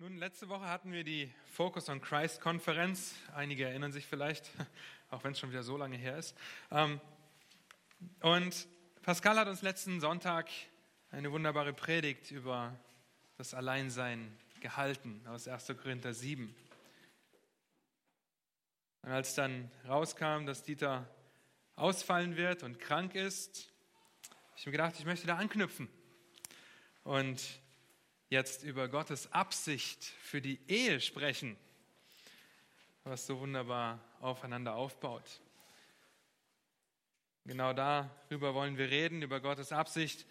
Nun, letzte Woche hatten wir die Focus on Christ Konferenz. Einige erinnern sich vielleicht, auch wenn es schon wieder so lange her ist. Ähm, und Pascal hat uns letzten Sonntag eine wunderbare Predigt über das Alleinsein gehalten aus 1. Korinther 7. Und als dann rauskam, dass Dieter ausfallen wird und krank ist, habe ich mir gedacht, ich möchte da anknüpfen. Und jetzt über Gottes Absicht für die Ehe sprechen, was so wunderbar aufeinander aufbaut. Genau darüber wollen wir reden, über Gottes Absicht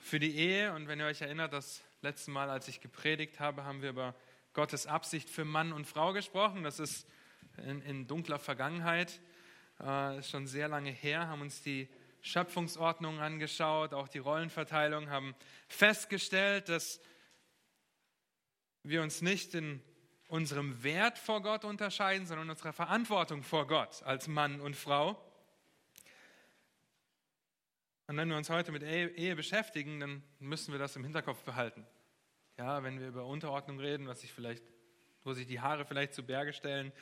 für die Ehe. Und wenn ihr euch erinnert, das letzte Mal, als ich gepredigt habe, haben wir über Gottes Absicht für Mann und Frau gesprochen. Das ist in, in dunkler Vergangenheit, äh, ist schon sehr lange her, haben uns die Schöpfungsordnung angeschaut, auch die Rollenverteilung, haben festgestellt, dass wir uns nicht in unserem Wert vor Gott unterscheiden, sondern in unserer Verantwortung vor Gott als Mann und Frau. Und wenn wir uns heute mit Ehe beschäftigen, dann müssen wir das im Hinterkopf behalten. Ja, wenn wir über Unterordnung reden, was sich vielleicht, wo sich die Haare vielleicht zu Berge stellen,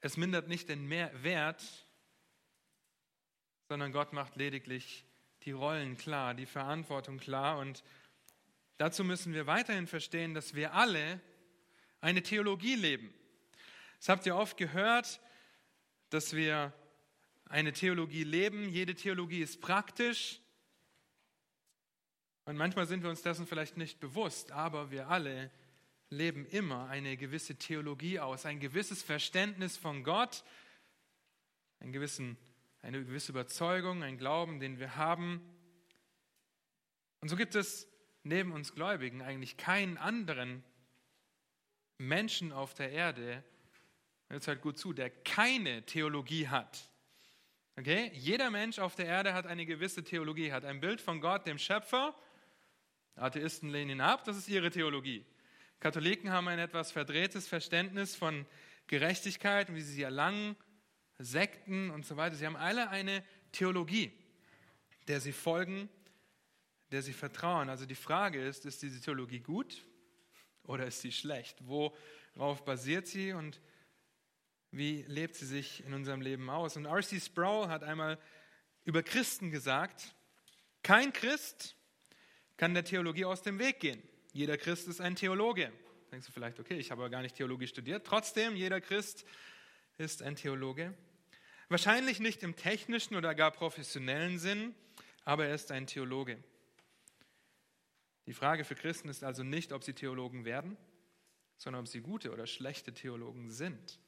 es mindert nicht den Wert, sondern Gott macht lediglich die Rollen klar, die Verantwortung klar und Dazu müssen wir weiterhin verstehen, dass wir alle eine Theologie leben. Das habt ihr oft gehört, dass wir eine Theologie leben. Jede Theologie ist praktisch. Und manchmal sind wir uns dessen vielleicht nicht bewusst, aber wir alle leben immer eine gewisse Theologie aus, ein gewisses Verständnis von Gott, einen gewissen, eine gewisse Überzeugung, ein Glauben, den wir haben. Und so gibt es neben uns Gläubigen eigentlich keinen anderen Menschen auf der Erde, jetzt halt gut zu, der keine Theologie hat. Okay? Jeder Mensch auf der Erde hat eine gewisse Theologie, hat ein Bild von Gott, dem Schöpfer. Atheisten lehnen ihn ab, das ist ihre Theologie. Katholiken haben ein etwas verdrehtes Verständnis von Gerechtigkeit und wie sie sie erlangen, Sekten und so weiter. Sie haben alle eine Theologie, der sie folgen der sie vertrauen. Also die Frage ist, ist diese Theologie gut oder ist sie schlecht? Worauf basiert sie und wie lebt sie sich in unserem Leben aus? Und R.C. Sproul hat einmal über Christen gesagt, kein Christ kann der Theologie aus dem Weg gehen. Jeder Christ ist ein Theologe. Denkst du vielleicht, okay, ich habe aber gar nicht Theologie studiert. Trotzdem, jeder Christ ist ein Theologe. Wahrscheinlich nicht im technischen oder gar professionellen Sinn, aber er ist ein Theologe. Die Frage für Christen ist also nicht, ob sie Theologen werden, sondern ob sie gute oder schlechte Theologen sind.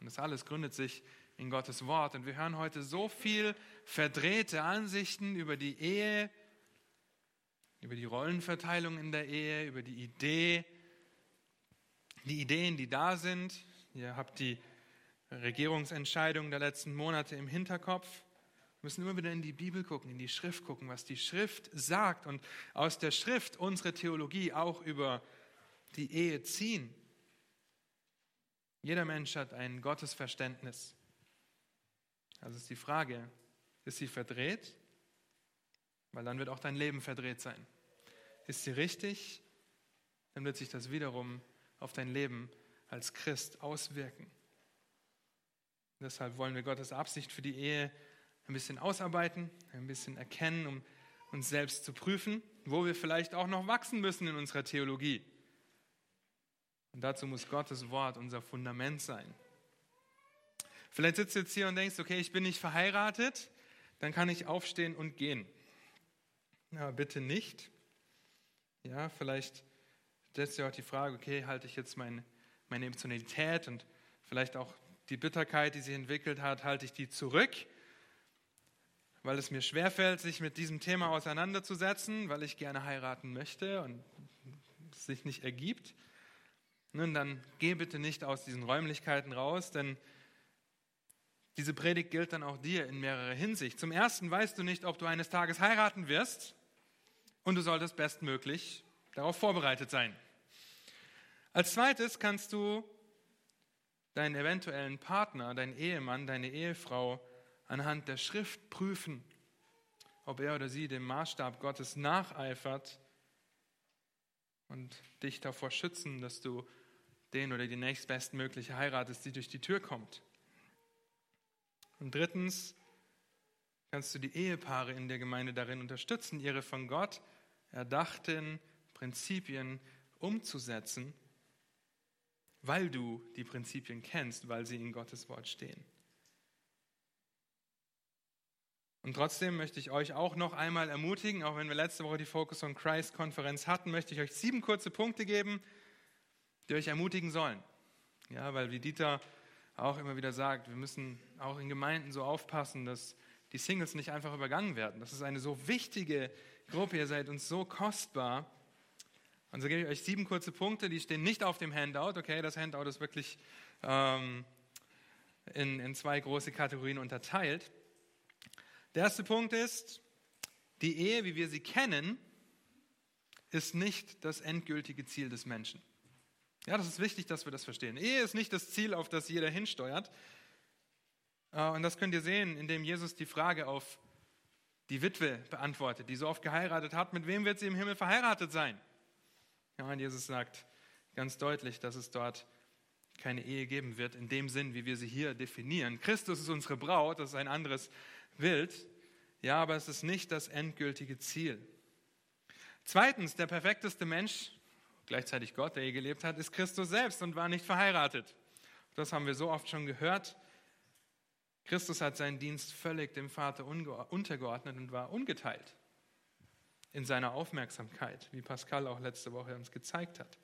Und das alles gründet sich in Gottes Wort. Und wir hören heute so viel verdrehte Ansichten über die Ehe, über die Rollenverteilung in der Ehe, über die Idee, die Ideen, die da sind. Ihr habt die Regierungsentscheidungen der letzten Monate im Hinterkopf. Wir müssen immer wieder in die Bibel gucken, in die Schrift gucken, was die Schrift sagt und aus der Schrift unsere Theologie auch über die Ehe ziehen. Jeder Mensch hat ein Gottesverständnis. Also ist die Frage, ist sie verdreht? Weil dann wird auch dein Leben verdreht sein. Ist sie richtig? Dann wird sich das wiederum auf dein Leben als Christ auswirken. Deshalb wollen wir Gottes Absicht für die Ehe ein bisschen ausarbeiten, ein bisschen erkennen, um uns selbst zu prüfen, wo wir vielleicht auch noch wachsen müssen in unserer Theologie. Und dazu muss Gottes Wort unser Fundament sein. Vielleicht sitzt du jetzt hier und denkst, okay, ich bin nicht verheiratet, dann kann ich aufstehen und gehen. Ja, bitte nicht. Ja, vielleicht stellst du auch die Frage, okay, halte ich jetzt meine, meine Emotionalität und vielleicht auch die Bitterkeit, die sich entwickelt hat, halte ich die zurück weil es mir schwerfällt, sich mit diesem Thema auseinanderzusetzen, weil ich gerne heiraten möchte und es sich nicht ergibt. Nun, dann geh bitte nicht aus diesen Räumlichkeiten raus, denn diese Predigt gilt dann auch dir in mehrerer Hinsicht. Zum Ersten weißt du nicht, ob du eines Tages heiraten wirst und du solltest bestmöglich darauf vorbereitet sein. Als zweites kannst du deinen eventuellen Partner, deinen Ehemann, deine Ehefrau anhand der Schrift prüfen, ob er oder sie dem Maßstab Gottes nacheifert und dich davor schützen, dass du den oder die nächstbestmögliche heiratest, die durch die Tür kommt. Und drittens kannst du die Ehepaare in der Gemeinde darin unterstützen, ihre von Gott erdachten Prinzipien umzusetzen, weil du die Prinzipien kennst, weil sie in Gottes Wort stehen. Und trotzdem möchte ich euch auch noch einmal ermutigen, auch wenn wir letzte Woche die Focus on Christ Konferenz hatten, möchte ich euch sieben kurze Punkte geben, die euch ermutigen sollen. Ja, weil wie Dieter auch immer wieder sagt, wir müssen auch in Gemeinden so aufpassen, dass die Singles nicht einfach übergangen werden. Das ist eine so wichtige Gruppe, ihr seid uns so kostbar. Und so gebe ich euch sieben kurze Punkte, die stehen nicht auf dem Handout. Okay, das Handout ist wirklich ähm, in, in zwei große Kategorien unterteilt. Der erste Punkt ist, die Ehe, wie wir sie kennen, ist nicht das endgültige Ziel des Menschen. Ja, das ist wichtig, dass wir das verstehen. Ehe ist nicht das Ziel, auf das jeder hinsteuert. Äh, und das könnt ihr sehen, indem Jesus die Frage auf die Witwe beantwortet, die so oft geheiratet hat. Mit wem wird sie im Himmel verheiratet sein? Ja, und Jesus sagt ganz deutlich, dass es dort keine Ehe geben wird, in dem Sinn, wie wir sie hier definieren. Christus ist unsere Braut, das ist ein anderes Bild. Ja, aber es ist nicht das endgültige Ziel. Zweitens, der perfekteste Mensch, gleichzeitig Gott, der je gelebt hat, ist Christus selbst und war nicht verheiratet. Das haben wir so oft schon gehört. Christus hat seinen Dienst völlig dem Vater untergeordnet und war ungeteilt in seiner Aufmerksamkeit, wie Pascal auch letzte Woche uns gezeigt hat.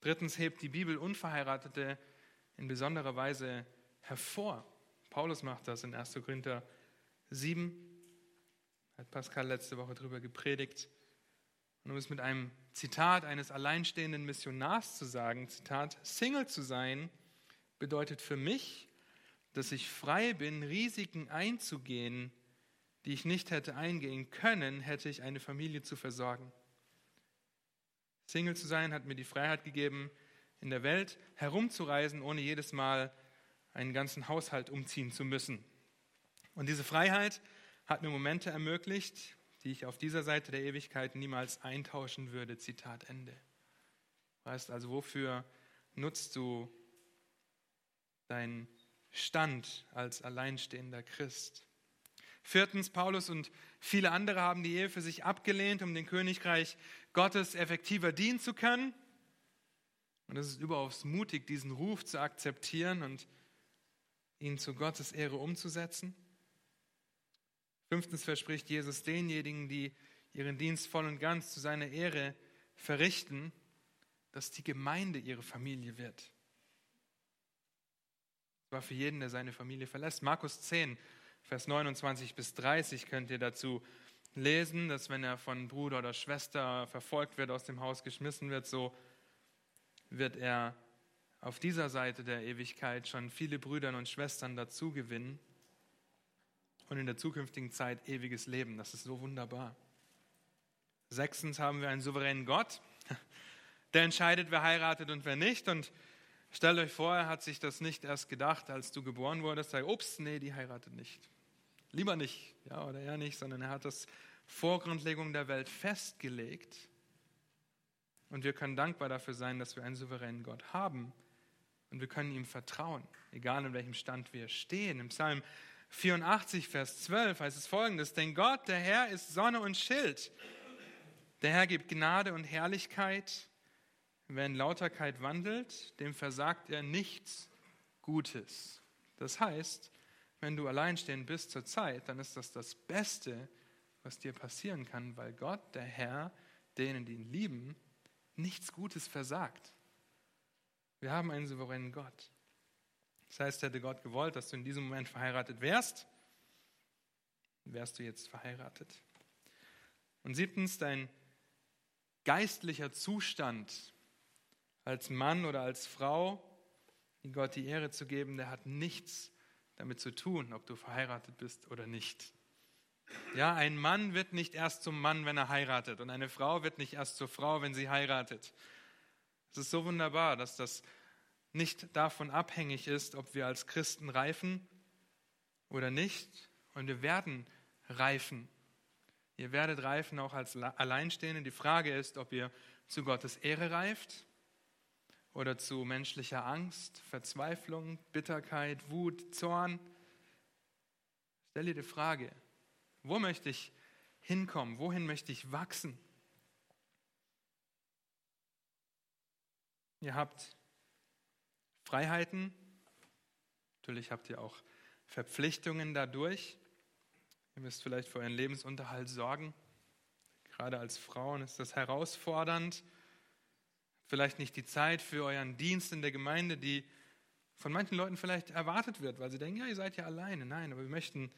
Drittens hebt die Bibel Unverheiratete in besonderer Weise hervor. Paulus macht das in 1. Korinther 7, hat Pascal letzte Woche darüber gepredigt. Und um es mit einem Zitat eines alleinstehenden Missionars zu sagen, Zitat, Single zu sein bedeutet für mich, dass ich frei bin, Risiken einzugehen, die ich nicht hätte eingehen können, hätte ich eine Familie zu versorgen. Single zu sein hat mir die Freiheit gegeben, in der Welt herumzureisen, ohne jedes Mal einen ganzen Haushalt umziehen zu müssen. Und diese Freiheit hat mir Momente ermöglicht, die ich auf dieser Seite der Ewigkeit niemals eintauschen würde. Zitat Ende. Weißt also, wofür nutzt du deinen Stand als alleinstehender Christ? Viertens, Paulus und viele andere haben die Ehe für sich abgelehnt, um dem Königreich Gottes effektiver dienen zu können. Und es ist überaus mutig, diesen Ruf zu akzeptieren und ihn zu Gottes Ehre umzusetzen. Fünftens verspricht Jesus denjenigen, die ihren Dienst voll und ganz zu seiner Ehre verrichten, dass die Gemeinde ihre Familie wird. Das war für jeden, der seine Familie verlässt. Markus 10, Vers 29 bis 30 könnt ihr dazu lesen, dass wenn er von Bruder oder Schwester verfolgt wird, aus dem Haus geschmissen wird, so wird er auf dieser Seite der Ewigkeit schon viele Brüder und Schwestern dazu gewinnen und in der zukünftigen Zeit ewiges Leben. Das ist so wunderbar. Sechstens haben wir einen souveränen Gott, der entscheidet, wer heiratet und wer nicht. Und stellt euch vor, er hat sich das nicht erst gedacht, als du geboren wurdest, sagt, ups, nee, die heiratet nicht. Lieber nicht, ja, oder er nicht, sondern er hat das vor Grundlegung der Welt festgelegt. Und wir können dankbar dafür sein, dass wir einen souveränen Gott haben. Und wir können ihm vertrauen, egal in welchem Stand wir stehen. Im Psalm 84, Vers 12 heißt es folgendes: Denn Gott, der Herr, ist Sonne und Schild. Der Herr gibt Gnade und Herrlichkeit. Wer in Lauterkeit wandelt, dem versagt er nichts Gutes. Das heißt, wenn du alleinstehend bist zur Zeit, dann ist das das Beste, was dir passieren kann, weil Gott, der Herr, denen, die ihn lieben, nichts Gutes versagt. Wir haben einen souveränen Gott. Das heißt, hätte Gott gewollt, dass du in diesem Moment verheiratet wärst, wärst du jetzt verheiratet. Und siebtens, dein geistlicher Zustand als Mann oder als Frau, die Gott die Ehre zu geben, der hat nichts damit zu tun, ob du verheiratet bist oder nicht. Ja, ein Mann wird nicht erst zum Mann, wenn er heiratet, und eine Frau wird nicht erst zur Frau, wenn sie heiratet. Es ist so wunderbar, dass das nicht davon abhängig ist, ob wir als Christen reifen oder nicht. Und wir werden reifen. Ihr werdet reifen auch als Alleinstehende. Die Frage ist, ob ihr zu Gottes Ehre reift oder zu menschlicher Angst, Verzweiflung, Bitterkeit, Wut, Zorn. Stell dir die Frage, wo möchte ich hinkommen? Wohin möchte ich wachsen? Ihr habt Freiheiten, natürlich habt ihr auch Verpflichtungen dadurch. Ihr müsst vielleicht für euren Lebensunterhalt sorgen. Gerade als Frauen ist das herausfordernd. Vielleicht nicht die Zeit für euren Dienst in der Gemeinde, die von manchen Leuten vielleicht erwartet wird, weil sie denken, ja, ihr seid ja alleine. Nein, aber wir möchten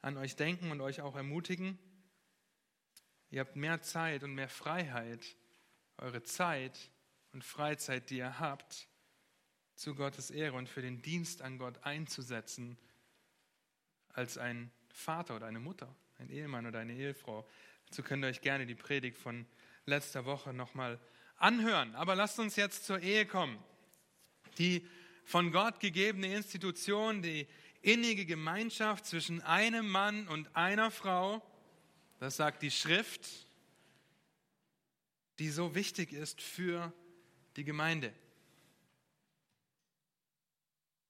an euch denken und euch auch ermutigen. Ihr habt mehr Zeit und mehr Freiheit, eure Zeit und Freizeit, die ihr habt, zu Gottes Ehre und für den Dienst an Gott einzusetzen, als ein Vater oder eine Mutter, ein Ehemann oder eine Ehefrau. Dazu könnt ihr euch gerne die Predigt von letzter Woche nochmal anhören. Aber lasst uns jetzt zur Ehe kommen. Die von Gott gegebene Institution, die innige Gemeinschaft zwischen einem Mann und einer Frau, das sagt die Schrift, die so wichtig ist für die Gemeinde.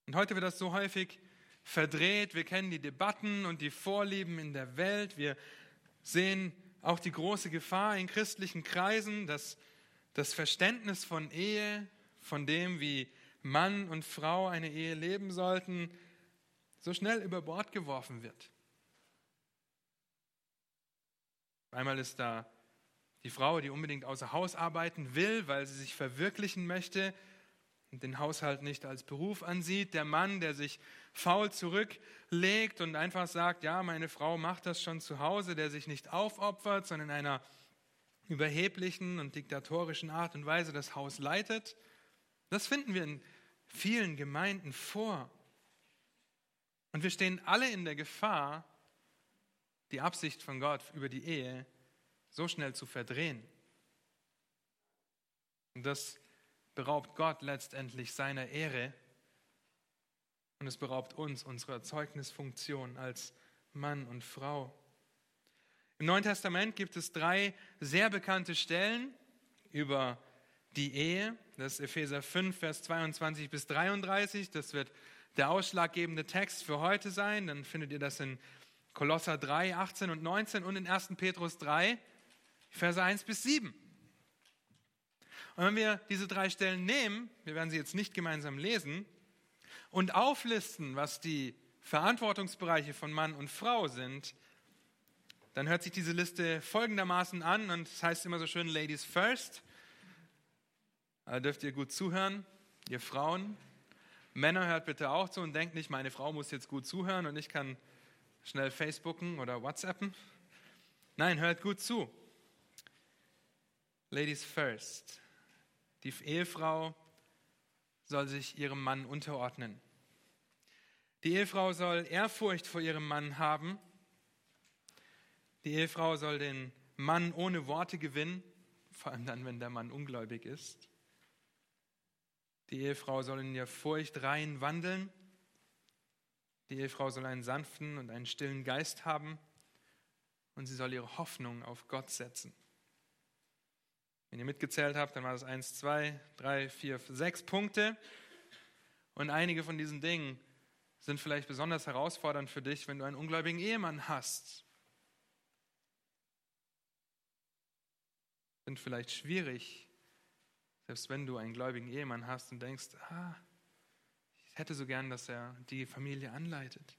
Und heute wird das so häufig verdreht. Wir kennen die Debatten und die Vorlieben in der Welt. Wir sehen auch die große Gefahr in christlichen Kreisen, dass das Verständnis von Ehe, von dem, wie Mann und Frau eine Ehe leben sollten, so schnell über Bord geworfen wird. Einmal ist da die Frau, die unbedingt außer Haus arbeiten will, weil sie sich verwirklichen möchte und den Haushalt nicht als Beruf ansieht. Der Mann, der sich faul zurücklegt und einfach sagt, ja, meine Frau macht das schon zu Hause, der sich nicht aufopfert, sondern in einer überheblichen und diktatorischen Art und Weise das Haus leitet. Das finden wir in vielen Gemeinden vor. Und wir stehen alle in der Gefahr, die Absicht von Gott über die Ehe so schnell zu verdrehen. Und das beraubt Gott letztendlich seiner Ehre und es beraubt uns unserer Zeugnisfunktion als Mann und Frau. Im Neuen Testament gibt es drei sehr bekannte Stellen über die Ehe. Das ist Epheser 5, Vers 22 bis 33. Das wird der ausschlaggebende Text für heute sein. Dann findet ihr das in Kolosser 3, 18 und 19 und in 1. Petrus 3, Verse 1 bis 7. Und wenn wir diese drei Stellen nehmen, wir werden sie jetzt nicht gemeinsam lesen, und auflisten, was die Verantwortungsbereiche von Mann und Frau sind, dann hört sich diese Liste folgendermaßen an und es das heißt immer so schön Ladies first. Da dürft ihr gut zuhören, ihr Frauen. Männer hört bitte auch zu und denkt nicht, meine Frau muss jetzt gut zuhören und ich kann schnell Facebooken oder WhatsAppen. Nein, hört gut zu. Ladies first. Die Ehefrau soll sich ihrem Mann unterordnen. Die Ehefrau soll Ehrfurcht vor ihrem Mann haben. Die Ehefrau soll den Mann ohne Worte gewinnen, vor allem dann, wenn der Mann ungläubig ist. Die Ehefrau soll in der Furcht rein wandeln. Die Ehefrau soll einen sanften und einen stillen Geist haben und sie soll ihre Hoffnung auf Gott setzen. Wenn ihr mitgezählt habt, dann war das eins, zwei, drei, vier, sechs Punkte. Und einige von diesen Dingen sind vielleicht besonders herausfordernd für dich, wenn du einen ungläubigen Ehemann hast. Sind vielleicht schwierig, selbst wenn du einen gläubigen Ehemann hast und denkst, ah, ich hätte so gern, dass er die Familie anleitet.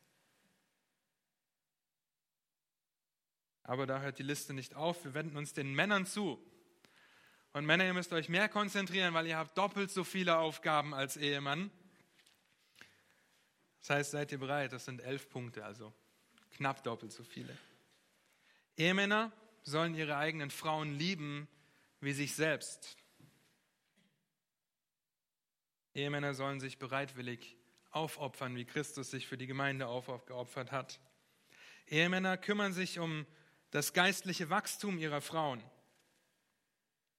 Aber da hört die Liste nicht auf. Wir wenden uns den Männern zu. Und Männer, ihr müsst euch mehr konzentrieren, weil ihr habt doppelt so viele Aufgaben als Ehemann. Das heißt, seid ihr bereit? Das sind elf Punkte, also knapp doppelt so viele. Ehemänner sollen ihre eigenen Frauen lieben wie sich selbst. Ehemänner sollen sich bereitwillig aufopfern, wie Christus sich für die Gemeinde aufgeopfert hat. Ehemänner kümmern sich um das geistliche Wachstum ihrer Frauen.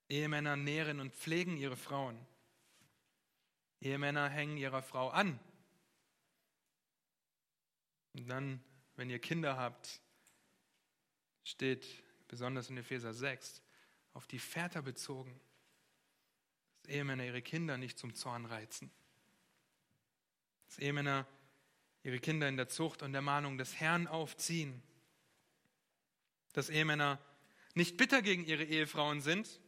Ehemänner nähren und pflegen ihre Frauen. Ehemänner hängen ihrer Frau an. Und dann, wenn ihr Kinder habt, steht besonders in Epheser 6, auf die Väter bezogen. Ehemänner ihre Kinder nicht zum Zorn reizen. Dass Ehemänner ihre Kinder in der Zucht und der Mahnung des Herrn aufziehen. Dass Ehemänner nicht bitter gegen ihre Ehefrauen sind,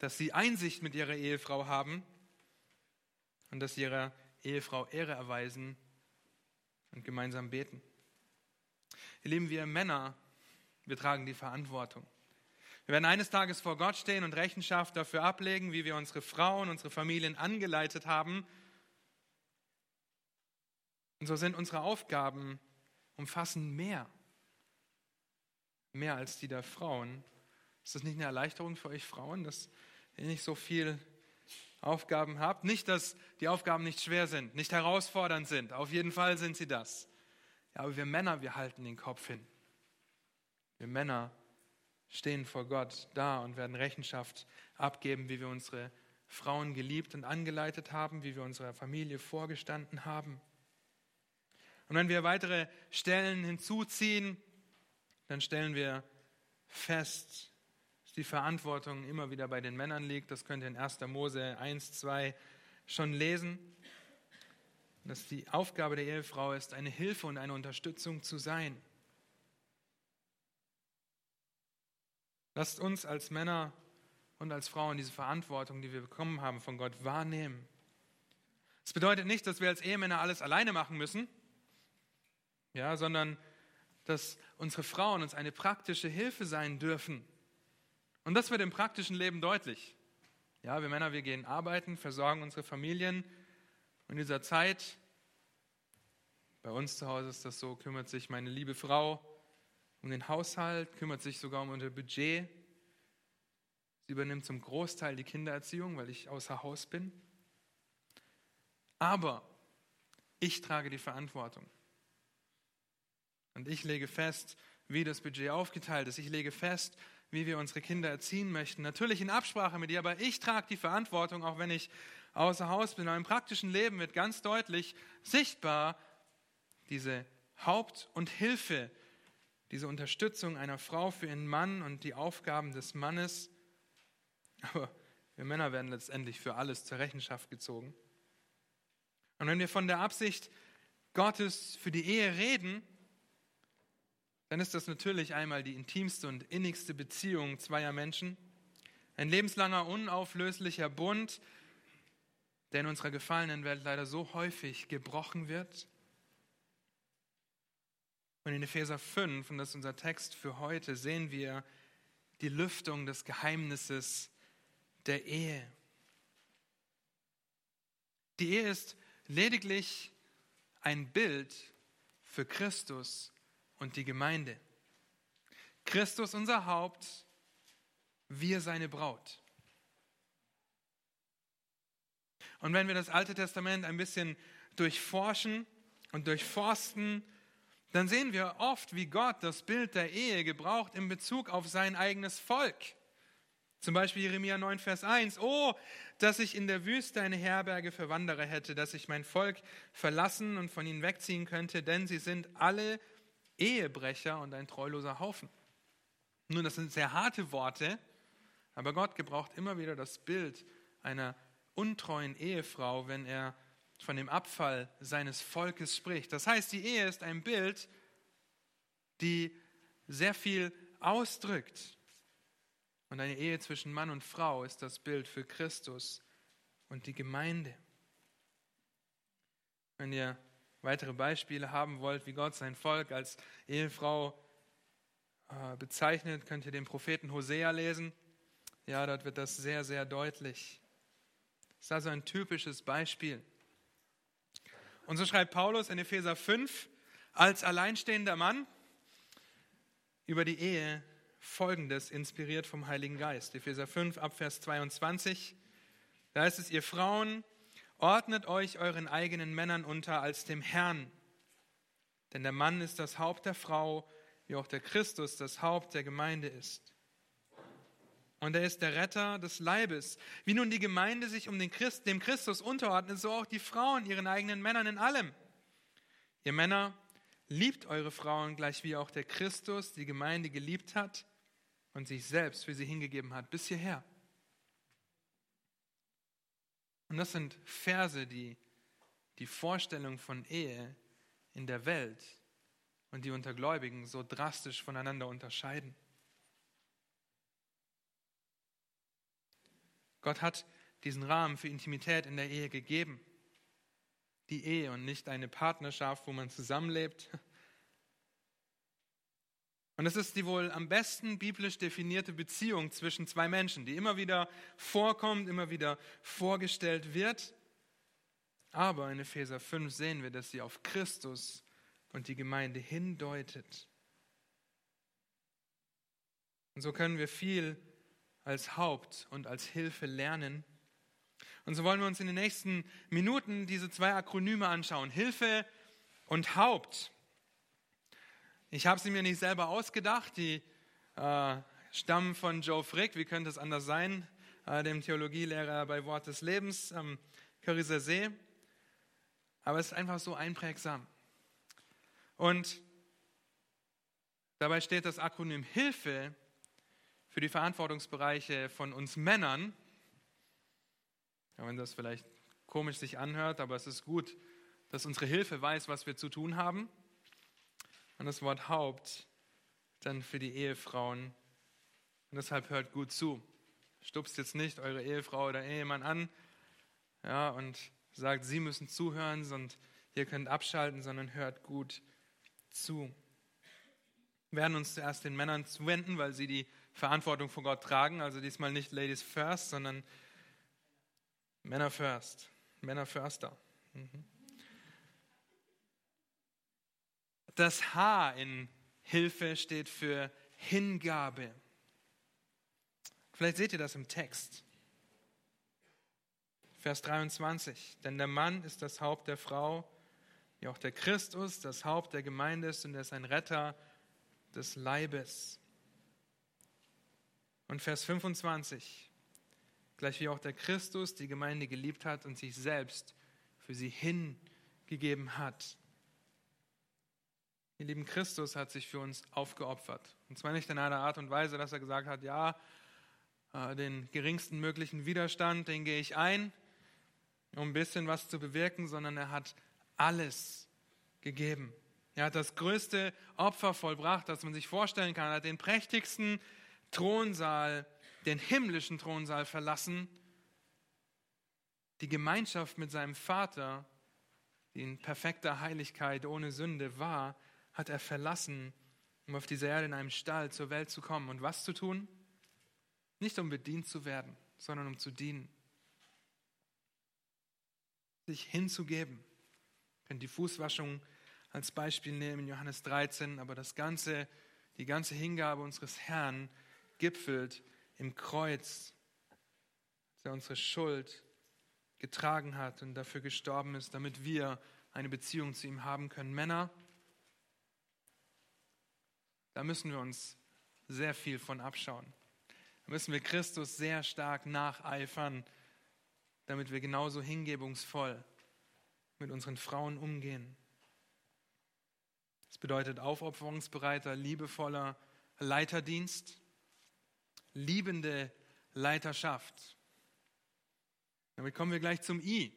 dass sie Einsicht mit ihrer Ehefrau haben und dass sie ihrer Ehefrau Ehre erweisen und gemeinsam beten. Ihr Lieben, wir Männer, wir tragen die Verantwortung. Wir werden eines Tages vor Gott stehen und Rechenschaft dafür ablegen, wie wir unsere Frauen, unsere Familien angeleitet haben. Und so sind unsere Aufgaben umfassen mehr, mehr als die der Frauen. Ist das nicht eine Erleichterung für euch Frauen, dass nicht so viel Aufgaben habt? Nicht, dass die Aufgaben nicht schwer sind, nicht herausfordernd sind. Auf jeden Fall sind sie das. Ja, aber wir Männer, wir halten den Kopf hin. Wir Männer stehen vor Gott da und werden Rechenschaft abgeben, wie wir unsere Frauen geliebt und angeleitet haben, wie wir unserer Familie vorgestanden haben. Und wenn wir weitere Stellen hinzuziehen, dann stellen wir fest, dass die Verantwortung immer wieder bei den Männern liegt. Das könnt ihr in 1. Mose 1, 2 schon lesen. Dass die Aufgabe der Ehefrau ist, eine Hilfe und eine Unterstützung zu sein. Lasst uns als Männer und als Frauen diese Verantwortung, die wir bekommen haben von Gott, wahrnehmen. Das bedeutet nicht, dass wir als Ehemänner alles alleine machen müssen, ja, sondern dass unsere Frauen uns eine praktische Hilfe sein dürfen. Und das wird im praktischen Leben deutlich. Ja, wir Männer, wir gehen arbeiten, versorgen unsere Familien. Und in dieser Zeit, bei uns zu Hause ist das so, kümmert sich meine liebe Frau um den Haushalt, kümmert sich sogar um unser Budget. Sie übernimmt zum Großteil die Kindererziehung, weil ich außer Haus bin. Aber ich trage die Verantwortung. Und ich lege fest, wie das Budget aufgeteilt ist. Ich lege fest, wie wir unsere Kinder erziehen möchten. Natürlich in Absprache mit ihr, aber ich trage die Verantwortung, auch wenn ich außer Haus bin. Im praktischen Leben wird ganz deutlich sichtbar diese Haupt- und Hilfe, diese Unterstützung einer Frau für ihren Mann und die Aufgaben des Mannes. Aber wir Männer werden letztendlich für alles zur Rechenschaft gezogen. Und wenn wir von der Absicht Gottes für die Ehe reden, dann ist das natürlich einmal die intimste und innigste Beziehung zweier Menschen, ein lebenslanger, unauflöslicher Bund, der in unserer gefallenen Welt leider so häufig gebrochen wird. Und in Epheser 5, und das ist unser Text für heute, sehen wir die Lüftung des Geheimnisses der Ehe. Die Ehe ist lediglich ein Bild für Christus und die Gemeinde. Christus unser Haupt, wir seine Braut. Und wenn wir das Alte Testament ein bisschen durchforschen und durchforsten, dann sehen wir oft, wie Gott das Bild der Ehe gebraucht in Bezug auf sein eigenes Volk. Zum Beispiel Jeremia 9, Vers 1. Oh, dass ich in der Wüste eine Herberge für Wanderer hätte, dass ich mein Volk verlassen und von ihnen wegziehen könnte, denn sie sind alle Ehebrecher und ein treuloser Haufen. Nun, das sind sehr harte Worte, aber Gott gebraucht immer wieder das Bild einer untreuen Ehefrau, wenn er von dem Abfall seines Volkes spricht. Das heißt, die Ehe ist ein Bild, die sehr viel ausdrückt. Und eine Ehe zwischen Mann und Frau ist das Bild für Christus und die Gemeinde. Wenn ihr weitere Beispiele haben wollt, wie Gott sein Volk als Ehefrau äh, bezeichnet, könnt ihr den Propheten Hosea lesen. Ja, dort wird das sehr, sehr deutlich. Das ist also ein typisches Beispiel. Und so schreibt Paulus in Epheser 5 als alleinstehender Mann über die Ehe folgendes, inspiriert vom Heiligen Geist. Epheser 5 Abvers 22. Da heißt es, ihr Frauen, Ordnet euch euren eigenen Männern unter als dem Herrn. Denn der Mann ist das Haupt der Frau, wie auch der Christus das Haupt der Gemeinde ist. Und er ist der Retter des Leibes. Wie nun die Gemeinde sich um den Christ, dem Christus unterordnet, so auch die Frauen ihren eigenen Männern in allem. Ihr Männer, liebt eure Frauen gleich wie auch der Christus die Gemeinde geliebt hat und sich selbst für sie hingegeben hat bis hierher. Und das sind Verse, die die Vorstellung von Ehe in der Welt und die unter Gläubigen so drastisch voneinander unterscheiden. Gott hat diesen Rahmen für Intimität in der Ehe gegeben. Die Ehe und nicht eine Partnerschaft, wo man zusammenlebt. Und es ist die wohl am besten biblisch definierte Beziehung zwischen zwei Menschen, die immer wieder vorkommt, immer wieder vorgestellt wird. Aber in Epheser 5 sehen wir, dass sie auf Christus und die Gemeinde hindeutet. Und so können wir viel als Haupt und als Hilfe lernen. Und so wollen wir uns in den nächsten Minuten diese zwei Akronyme anschauen. Hilfe und Haupt. Ich habe sie mir nicht selber ausgedacht. Die äh, stammen von Joe Frick. Wie könnte es anders sein? Äh, dem Theologielehrer bei Wort des Lebens am Köriser See. Aber es ist einfach so einprägsam. Und dabei steht das Akronym Hilfe für die Verantwortungsbereiche von uns Männern, ja, wenn das vielleicht komisch sich anhört, aber es ist gut, dass unsere Hilfe weiß, was wir zu tun haben. Und das Wort Haupt dann für die Ehefrauen. Und deshalb hört gut zu. Stupst jetzt nicht eure Ehefrau oder Ehemann an ja, und sagt, sie müssen zuhören und ihr könnt abschalten, sondern hört gut zu. Wir werden uns zuerst den Männern zuwenden, weil sie die Verantwortung vor Gott tragen. Also diesmal nicht Ladies first, sondern Männer first. Männer firster. Mhm. Das H in Hilfe steht für Hingabe. Vielleicht seht ihr das im Text. Vers 23. Denn der Mann ist das Haupt der Frau, wie auch der Christus das Haupt der Gemeinde ist und er ist ein Retter des Leibes. Und Vers 25, gleich wie auch der Christus die Gemeinde geliebt hat und sich selbst für sie hingegeben hat. Ihr lieben Christus hat sich für uns aufgeopfert. Und zwar nicht in einer Art und Weise, dass er gesagt hat, ja, äh, den geringsten möglichen Widerstand, den gehe ich ein, um ein bisschen was zu bewirken, sondern er hat alles gegeben. Er hat das größte Opfer vollbracht, das man sich vorstellen kann. Er hat den prächtigsten Thronsaal, den himmlischen Thronsaal verlassen, die Gemeinschaft mit seinem Vater, die in perfekter Heiligkeit ohne Sünde war, hat er verlassen, um auf dieser Erde in einem Stall zur Welt zu kommen. Und was zu tun? Nicht um bedient zu werden, sondern um zu dienen. Sich hinzugeben. Ihr könnt die Fußwaschung als Beispiel nehmen in Johannes 13, aber das ganze, die ganze Hingabe unseres Herrn gipfelt im Kreuz, dass er unsere Schuld getragen hat und dafür gestorben ist, damit wir eine Beziehung zu ihm haben können. Männer, da müssen wir uns sehr viel von abschauen. Da müssen wir Christus sehr stark nacheifern, damit wir genauso hingebungsvoll mit unseren Frauen umgehen. Das bedeutet aufopferungsbereiter, liebevoller Leiterdienst liebende Leiterschaft. Damit kommen wir gleich zum I.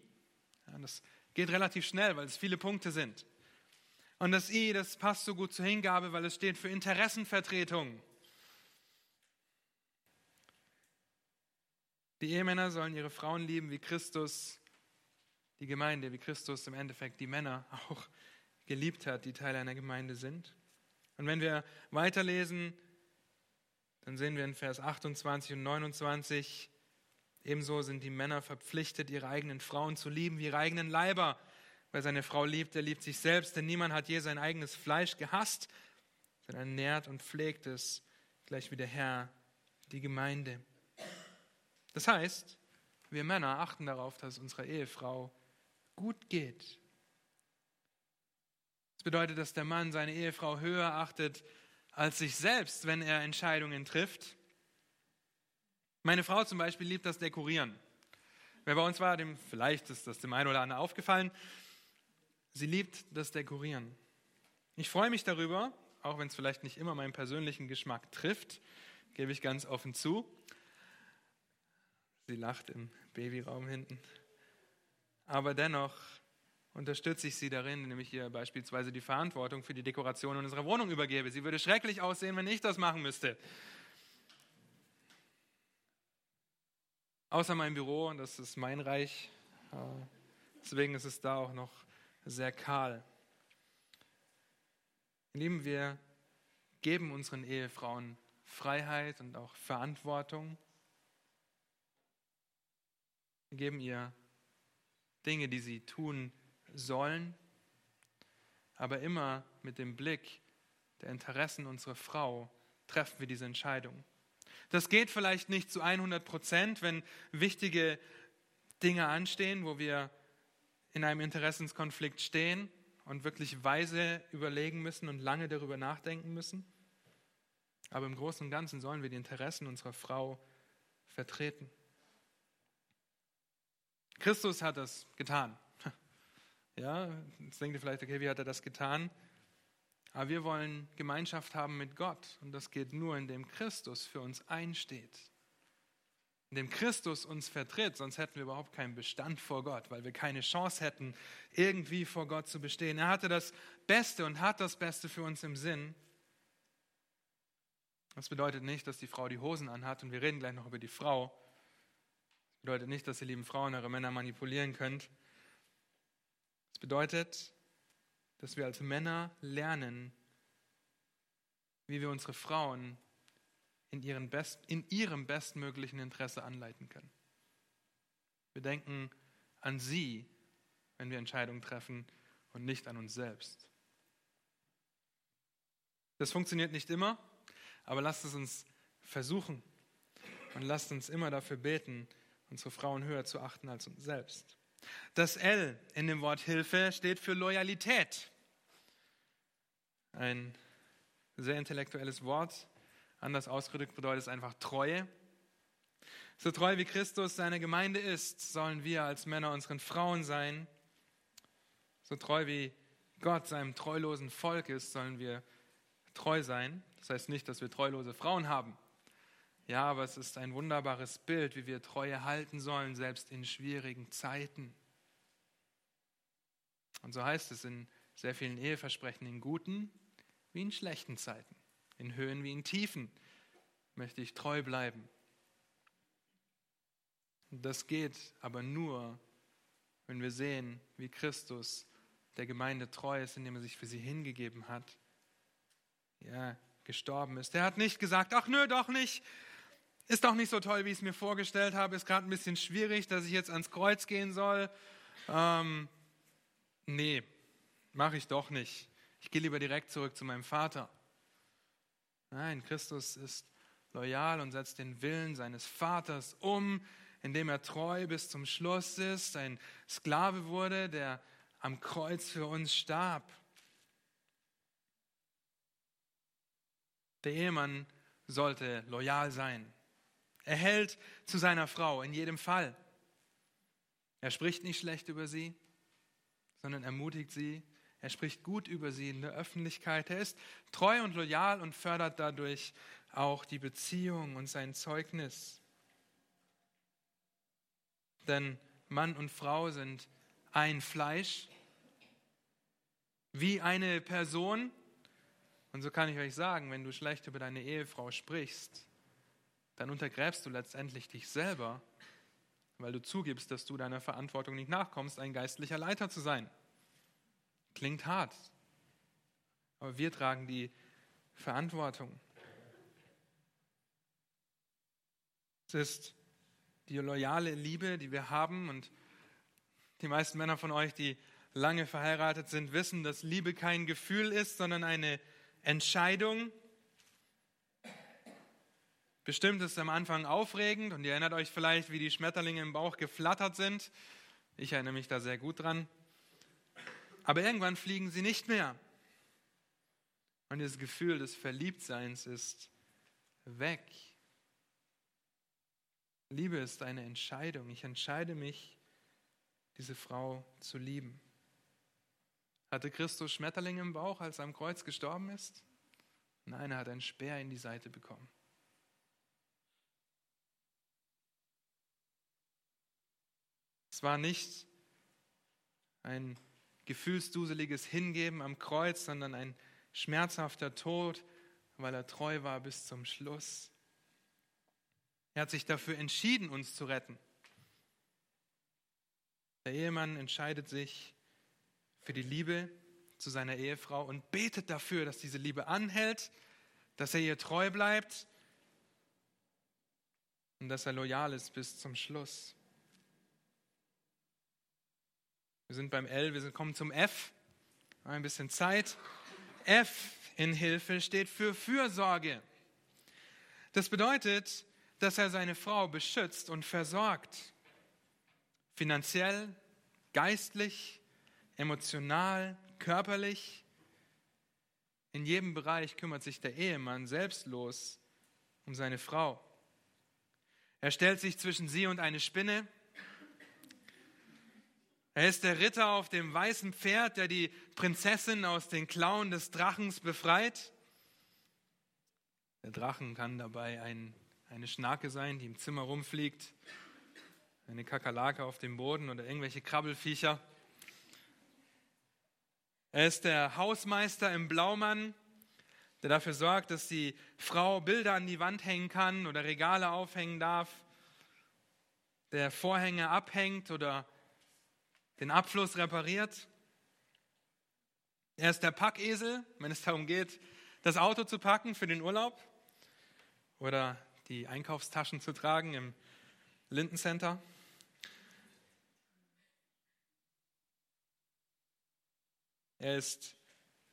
Ja, das geht relativ schnell, weil es viele Punkte sind. Und das I, das passt so gut zur Hingabe, weil es steht für Interessenvertretung. Die Ehemänner sollen ihre Frauen lieben, wie Christus die Gemeinde, wie Christus im Endeffekt die Männer auch geliebt hat, die Teil einer Gemeinde sind. Und wenn wir weiterlesen, dann sehen wir in Vers 28 und 29, ebenso sind die Männer verpflichtet, ihre eigenen Frauen zu lieben, wie ihre eigenen Leiber. Wer seine Frau liebt, der liebt sich selbst, denn niemand hat je sein eigenes Fleisch gehasst, sondern nährt und pflegt es, gleich wie der Herr die Gemeinde. Das heißt, wir Männer achten darauf, dass es unserer Ehefrau gut geht. Das bedeutet, dass der Mann seine Ehefrau höher achtet als sich selbst, wenn er Entscheidungen trifft. Meine Frau zum Beispiel liebt das Dekorieren. Wer bei uns war, dem vielleicht ist das dem einen oder anderen aufgefallen. Sie liebt das Dekorieren. Ich freue mich darüber, auch wenn es vielleicht nicht immer meinen persönlichen Geschmack trifft, gebe ich ganz offen zu. Sie lacht im Babyraum hinten. aber dennoch unterstütze ich sie darin, indem ich ihr beispielsweise die Verantwortung für die Dekoration unserer Wohnung übergebe. Sie würde schrecklich aussehen, wenn ich das machen müsste. Außer mein Büro, und das ist mein Reich. Äh, deswegen ist es da auch noch sehr kahl. Lieben wir geben unseren Ehefrauen Freiheit und auch Verantwortung. Wir geben ihr Dinge, die sie tun sollen, aber immer mit dem Blick der Interessen unserer Frau treffen wir diese Entscheidung. Das geht vielleicht nicht zu 100 Prozent, wenn wichtige Dinge anstehen, wo wir in einem Interessenskonflikt stehen und wirklich weise überlegen müssen und lange darüber nachdenken müssen. Aber im Großen und Ganzen sollen wir die Interessen unserer Frau vertreten. Christus hat das getan. Ja, jetzt denkt ihr vielleicht, okay, wie hat er das getan? Aber wir wollen Gemeinschaft haben mit Gott. Und das geht nur, indem Christus für uns einsteht. Indem Christus uns vertritt, sonst hätten wir überhaupt keinen Bestand vor Gott, weil wir keine Chance hätten, irgendwie vor Gott zu bestehen. Er hatte das Beste und hat das Beste für uns im Sinn. Das bedeutet nicht, dass die Frau die Hosen anhat und wir reden gleich noch über die Frau. Das bedeutet nicht, dass ihr lieben Frauen eure Männer manipulieren könnt. Das bedeutet, dass wir als Männer lernen, wie wir unsere Frauen in, best, in ihrem bestmöglichen Interesse anleiten können. Wir denken an sie, wenn wir Entscheidungen treffen und nicht an uns selbst. Das funktioniert nicht immer. Aber lasst es uns versuchen und lasst uns immer dafür beten, unsere Frauen höher zu achten als uns selbst. Das L in dem Wort Hilfe steht für Loyalität. Ein sehr intellektuelles Wort. Anders ausgedrückt bedeutet es einfach Treue. So treu wie Christus seine Gemeinde ist, sollen wir als Männer unseren Frauen sein. So treu wie Gott seinem treulosen Volk ist, sollen wir treu sein. Das heißt nicht, dass wir treulose Frauen haben. Ja, aber es ist ein wunderbares Bild, wie wir Treue halten sollen, selbst in schwierigen Zeiten. Und so heißt es in sehr vielen Eheversprechen, in guten wie in schlechten Zeiten, in Höhen wie in Tiefen möchte ich treu bleiben. Das geht aber nur, wenn wir sehen, wie Christus der Gemeinde treu ist, indem er sich für sie hingegeben hat. Ja, gestorben ist. Der hat nicht gesagt, ach nö, doch nicht. Ist doch nicht so toll, wie ich es mir vorgestellt habe. Ist gerade ein bisschen schwierig, dass ich jetzt ans Kreuz gehen soll. Ähm, nee, mache ich doch nicht. Ich gehe lieber direkt zurück zu meinem Vater. Nein, Christus ist loyal und setzt den Willen seines Vaters um, indem er treu bis zum Schluss ist, ein Sklave wurde, der am Kreuz für uns starb. Der Ehemann sollte loyal sein. Er hält zu seiner Frau in jedem Fall. Er spricht nicht schlecht über sie, sondern ermutigt sie. Er spricht gut über sie in der Öffentlichkeit. Er ist treu und loyal und fördert dadurch auch die Beziehung und sein Zeugnis. Denn Mann und Frau sind ein Fleisch, wie eine Person, und so kann ich euch sagen, wenn du schlecht über deine Ehefrau sprichst, dann untergräbst du letztendlich dich selber, weil du zugibst, dass du deiner Verantwortung nicht nachkommst, ein geistlicher Leiter zu sein. Klingt hart, aber wir tragen die Verantwortung. Es ist die loyale Liebe, die wir haben und die meisten Männer von euch, die lange verheiratet sind, wissen, dass Liebe kein Gefühl ist, sondern eine Entscheidung. Bestimmt ist es am Anfang aufregend und ihr erinnert euch vielleicht, wie die Schmetterlinge im Bauch geflattert sind. Ich erinnere mich da sehr gut dran. Aber irgendwann fliegen sie nicht mehr. Und das Gefühl des Verliebtseins ist weg. Liebe ist eine Entscheidung. Ich entscheide mich, diese Frau zu lieben. Hatte Christus Schmetterlinge im Bauch, als er am Kreuz gestorben ist? Nein, er hat einen Speer in die Seite bekommen. Es war nicht ein gefühlsduseliges Hingeben am Kreuz, sondern ein schmerzhafter Tod, weil er treu war bis zum Schluss. Er hat sich dafür entschieden, uns zu retten. Der Ehemann entscheidet sich für die Liebe zu seiner Ehefrau und betet dafür, dass diese Liebe anhält, dass er ihr treu bleibt und dass er loyal ist bis zum Schluss. Wir sind beim L, wir kommen zum F. Ein bisschen Zeit. F in Hilfe steht für Fürsorge. Das bedeutet, dass er seine Frau beschützt und versorgt. Finanziell, geistlich, emotional, körperlich. In jedem Bereich kümmert sich der Ehemann selbstlos um seine Frau. Er stellt sich zwischen sie und eine Spinne. Er ist der Ritter auf dem weißen Pferd, der die Prinzessin aus den Klauen des Drachens befreit. Der Drachen kann dabei ein, eine Schnake sein, die im Zimmer rumfliegt, eine Kakerlake auf dem Boden oder irgendwelche Krabbelfiecher. Er ist der Hausmeister im Blaumann, der dafür sorgt, dass die Frau Bilder an die Wand hängen kann oder Regale aufhängen darf, der Vorhänge abhängt oder den Abfluss repariert. Er ist der Packesel, wenn es darum geht, das Auto zu packen für den Urlaub oder die Einkaufstaschen zu tragen im Lindencenter. Er ist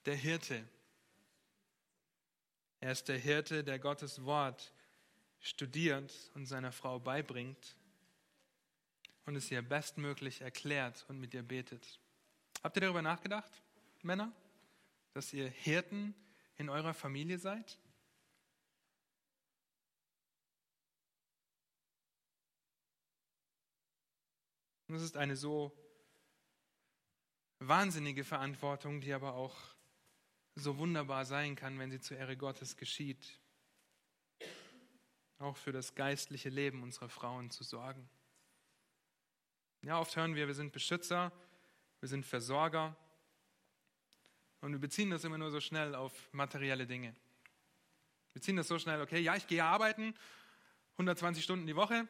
der Hirte, er ist der Hirte, der Gottes Wort studiert und seiner Frau beibringt und es ihr bestmöglich erklärt und mit ihr betet. Habt ihr darüber nachgedacht, Männer, dass ihr Hirten in eurer Familie seid? Es ist eine so wahnsinnige Verantwortung, die aber auch so wunderbar sein kann, wenn sie zur Ehre Gottes geschieht. Auch für das geistliche Leben unserer Frauen zu sorgen. Ja, oft hören wir, wir sind Beschützer, wir sind Versorger und wir beziehen das immer nur so schnell auf materielle Dinge. Wir ziehen das so schnell, okay, ja, ich gehe arbeiten, 120 Stunden die Woche,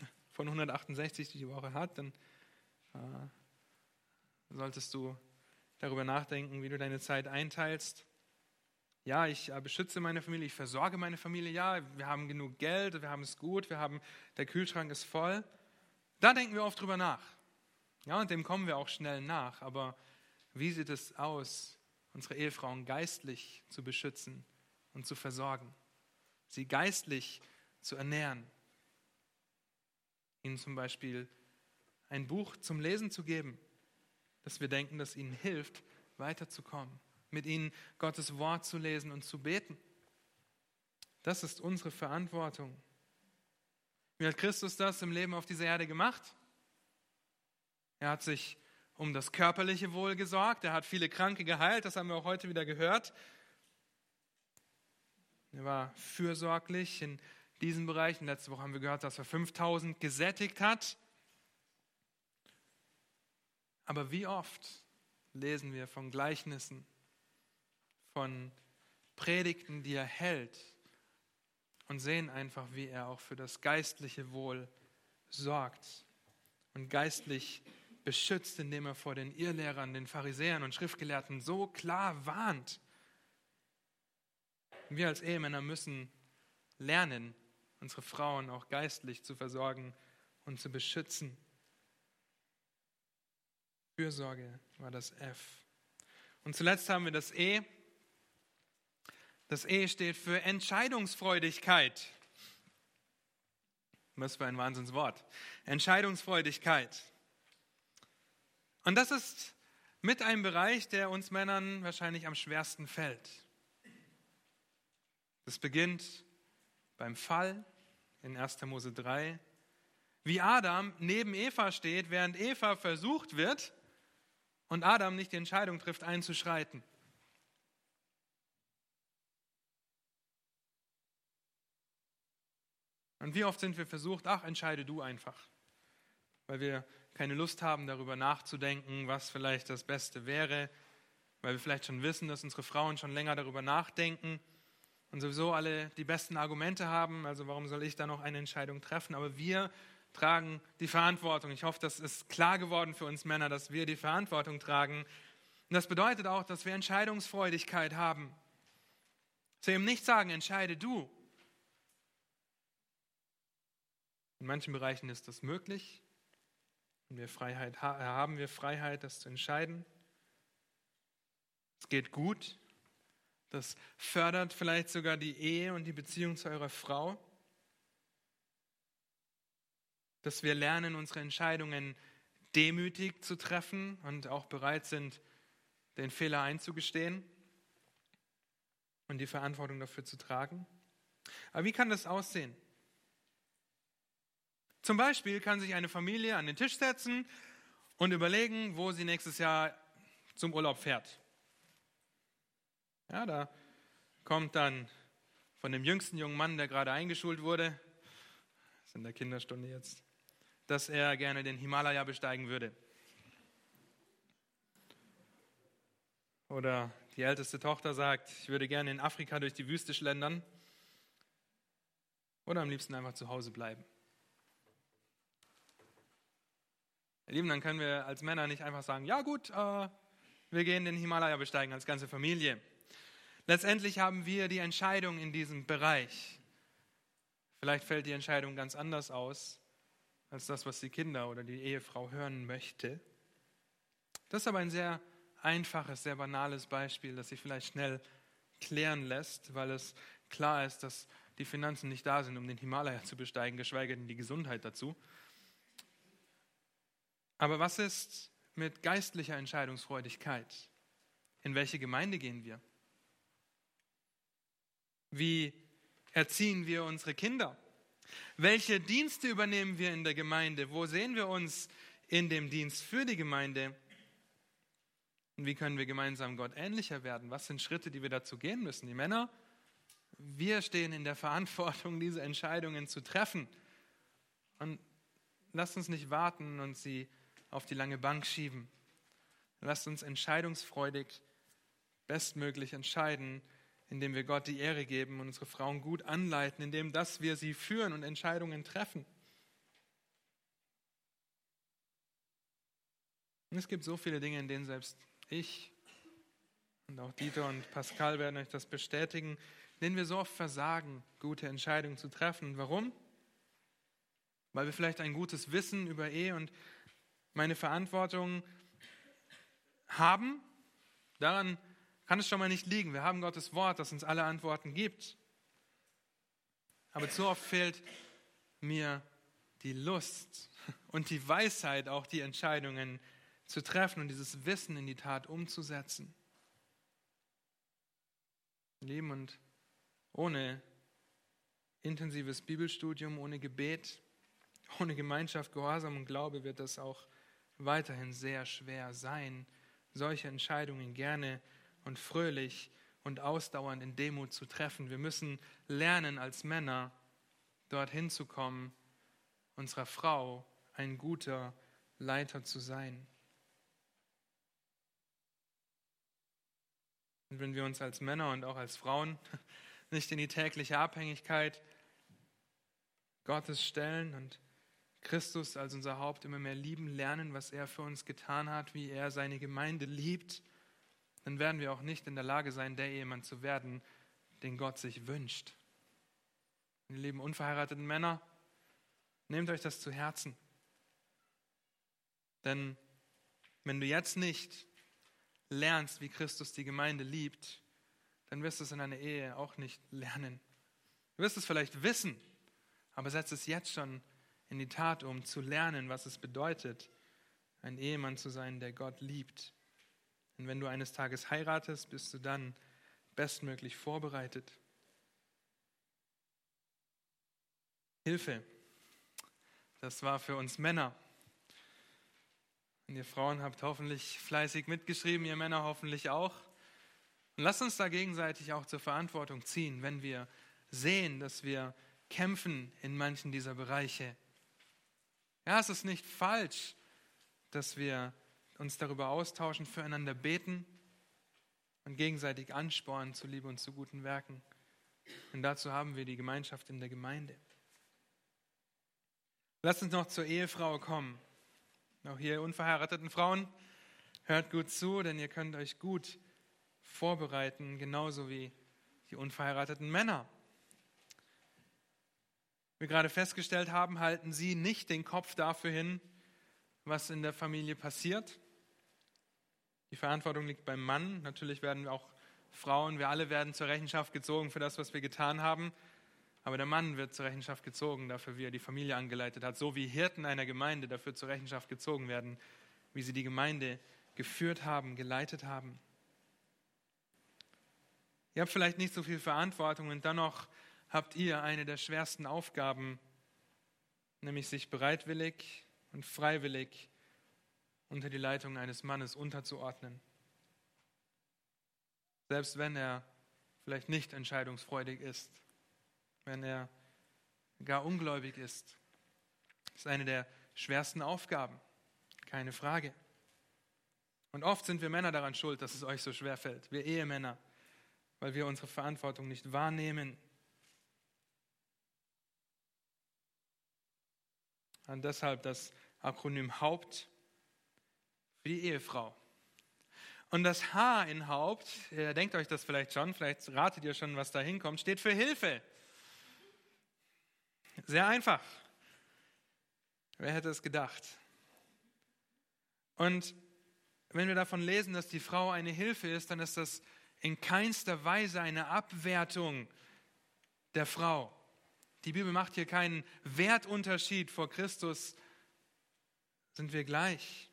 von 168, die die Woche hat, dann äh, solltest du darüber nachdenken, wie du deine Zeit einteilst. Ja, ich äh, beschütze meine Familie, ich versorge meine Familie. Ja, wir haben genug Geld, wir haben es gut, wir haben, der Kühlschrank ist voll. Da denken wir oft drüber nach. Ja, und dem kommen wir auch schnell nach. Aber wie sieht es aus, unsere Ehefrauen geistlich zu beschützen und zu versorgen? Sie geistlich zu ernähren? Ihnen zum Beispiel ein Buch zum Lesen zu geben, dass wir denken, dass ihnen hilft, weiterzukommen, mit ihnen Gottes Wort zu lesen und zu beten. Das ist unsere Verantwortung. Wie hat Christus das im Leben auf dieser Erde gemacht? Er hat sich um das körperliche Wohl gesorgt, er hat viele Kranke geheilt, das haben wir auch heute wieder gehört. Er war fürsorglich in diesen Bereichen. Letzte Woche haben wir gehört, dass er 5000 gesättigt hat. Aber wie oft lesen wir von Gleichnissen, von Predigten, die er hält und sehen einfach, wie er auch für das geistliche Wohl sorgt und geistlich beschützt, indem er vor den Irrlehrern, den Pharisäern und Schriftgelehrten so klar warnt. Wir als Ehemänner müssen lernen, unsere Frauen auch geistlich zu versorgen und zu beschützen. Fürsorge war das F. Und zuletzt haben wir das E. Das E steht für Entscheidungsfreudigkeit. Was für ein Wahnsinnswort. Entscheidungsfreudigkeit. Und das ist mit einem Bereich, der uns Männern wahrscheinlich am schwersten fällt. Das beginnt beim Fall in 1. Mose 3, wie Adam neben Eva steht, während Eva versucht wird, und Adam nicht die Entscheidung trifft, einzuschreiten. Und wie oft sind wir versucht, ach, entscheide du einfach. weil wir keine Lust haben, darüber nachzudenken, was vielleicht das Beste wäre, weil wir vielleicht schon wissen, dass unsere Frauen schon länger darüber nachdenken und sowieso alle die besten Argumente haben. Also warum soll ich da noch eine Entscheidung treffen? Aber wir tragen die Verantwortung. Ich hoffe, das ist klar geworden für uns Männer, dass wir die Verantwortung tragen. Und das bedeutet auch, dass wir Entscheidungsfreudigkeit haben. Zu ihm nicht sagen, entscheide du. In manchen Bereichen ist das möglich. Und wir Freiheit, haben wir Freiheit, das zu entscheiden. Es geht gut. Das fördert vielleicht sogar die Ehe und die Beziehung zu eurer Frau. Dass wir lernen, unsere Entscheidungen demütig zu treffen und auch bereit sind, den Fehler einzugestehen und die Verantwortung dafür zu tragen. Aber wie kann das aussehen? Zum Beispiel kann sich eine Familie an den Tisch setzen und überlegen, wo sie nächstes Jahr zum Urlaub fährt. Ja, da kommt dann von dem jüngsten jungen Mann, der gerade eingeschult wurde, ist in der Kinderstunde jetzt, dass er gerne den Himalaya besteigen würde. Oder die älteste Tochter sagt, ich würde gerne in Afrika durch die Wüste schlendern. Oder am liebsten einfach zu Hause bleiben. Ihr Lieben, dann können wir als Männer nicht einfach sagen, ja gut, äh, wir gehen den Himalaya besteigen als ganze Familie. Letztendlich haben wir die Entscheidung in diesem Bereich. Vielleicht fällt die Entscheidung ganz anders aus als das, was die Kinder oder die Ehefrau hören möchte. Das ist aber ein sehr einfaches, sehr banales Beispiel, das sich vielleicht schnell klären lässt, weil es klar ist, dass die Finanzen nicht da sind, um den Himalaya zu besteigen, geschweige denn die Gesundheit dazu. Aber was ist mit geistlicher Entscheidungsfreudigkeit? In welche Gemeinde gehen wir? Wie erziehen wir unsere Kinder? Welche Dienste übernehmen wir in der Gemeinde? Wo sehen wir uns in dem Dienst für die Gemeinde? Und wie können wir gemeinsam Gott ähnlicher werden? Was sind Schritte, die wir dazu gehen müssen? Die Männer, wir stehen in der Verantwortung, diese Entscheidungen zu treffen. Und lasst uns nicht warten und sie auf die lange Bank schieben. Lasst uns entscheidungsfreudig bestmöglich entscheiden indem wir Gott die Ehre geben und unsere Frauen gut anleiten, indem dass wir sie führen und Entscheidungen treffen. Und es gibt so viele Dinge, in denen selbst ich und auch Dieter und Pascal werden euch das bestätigen, in denen wir so oft versagen, gute Entscheidungen zu treffen. Warum? Weil wir vielleicht ein gutes Wissen über Ehe und meine Verantwortung haben. Daran kann es schon mal nicht liegen. Wir haben Gottes Wort, das uns alle Antworten gibt. Aber zu oft fehlt mir die Lust und die Weisheit, auch die Entscheidungen zu treffen und dieses Wissen in die Tat umzusetzen. Leben und ohne intensives Bibelstudium, ohne Gebet, ohne Gemeinschaft, Gehorsam und Glaube wird das auch weiterhin sehr schwer sein, solche Entscheidungen gerne und fröhlich und ausdauernd in Demut zu treffen. Wir müssen lernen, als Männer dorthin zu kommen, unserer Frau ein guter Leiter zu sein. Und wenn wir uns als Männer und auch als Frauen nicht in die tägliche Abhängigkeit Gottes stellen und Christus als unser Haupt immer mehr lieben lernen, was er für uns getan hat, wie er seine Gemeinde liebt, dann werden wir auch nicht in der Lage sein, der Ehemann zu werden, den Gott sich wünscht. Ihr lieben unverheirateten Männer, nehmt euch das zu Herzen. Denn wenn du jetzt nicht lernst, wie Christus die Gemeinde liebt, dann wirst du es in einer Ehe auch nicht lernen. Du wirst es vielleicht wissen, aber setz es jetzt schon in die Tat um, zu lernen, was es bedeutet, ein Ehemann zu sein, der Gott liebt. Und wenn du eines Tages heiratest, bist du dann bestmöglich vorbereitet. Hilfe, das war für uns Männer. Und ihr Frauen habt hoffentlich fleißig mitgeschrieben, ihr Männer hoffentlich auch. Und lasst uns da gegenseitig auch zur Verantwortung ziehen, wenn wir sehen, dass wir kämpfen in manchen dieser Bereiche. Ja, es ist nicht falsch, dass wir uns darüber austauschen, füreinander beten und gegenseitig anspornen zu Liebe und zu guten Werken. Und dazu haben wir die Gemeinschaft in der Gemeinde. Lasst uns noch zur Ehefrau kommen. Auch hier unverheirateten Frauen, hört gut zu, denn ihr könnt euch gut vorbereiten, genauso wie die unverheirateten Männer. Wir gerade festgestellt haben, halten sie nicht den Kopf dafür hin, was in der Familie passiert. Die Verantwortung liegt beim Mann. Natürlich werden auch Frauen, wir alle werden zur Rechenschaft gezogen für das, was wir getan haben. Aber der Mann wird zur Rechenschaft gezogen dafür, wie er die Familie angeleitet hat. So wie Hirten einer Gemeinde dafür zur Rechenschaft gezogen werden, wie sie die Gemeinde geführt haben, geleitet haben. Ihr habt vielleicht nicht so viel Verantwortung und dennoch habt ihr eine der schwersten Aufgaben, nämlich sich bereitwillig und freiwillig unter die Leitung eines Mannes unterzuordnen. Selbst wenn er vielleicht nicht entscheidungsfreudig ist, wenn er gar ungläubig ist. Ist eine der schwersten Aufgaben, keine Frage. Und oft sind wir Männer daran schuld, dass es euch so schwer fällt, wir Ehemänner, weil wir unsere Verantwortung nicht wahrnehmen. Und deshalb das Akronym Haupt für die Ehefrau. Und das H in Haupt, ihr denkt euch das vielleicht schon, vielleicht ratet ihr schon, was da hinkommt, steht für Hilfe. Sehr einfach. Wer hätte es gedacht? Und wenn wir davon lesen, dass die Frau eine Hilfe ist, dann ist das in keinster Weise eine Abwertung der Frau. Die Bibel macht hier keinen Wertunterschied vor Christus. Sind wir gleich?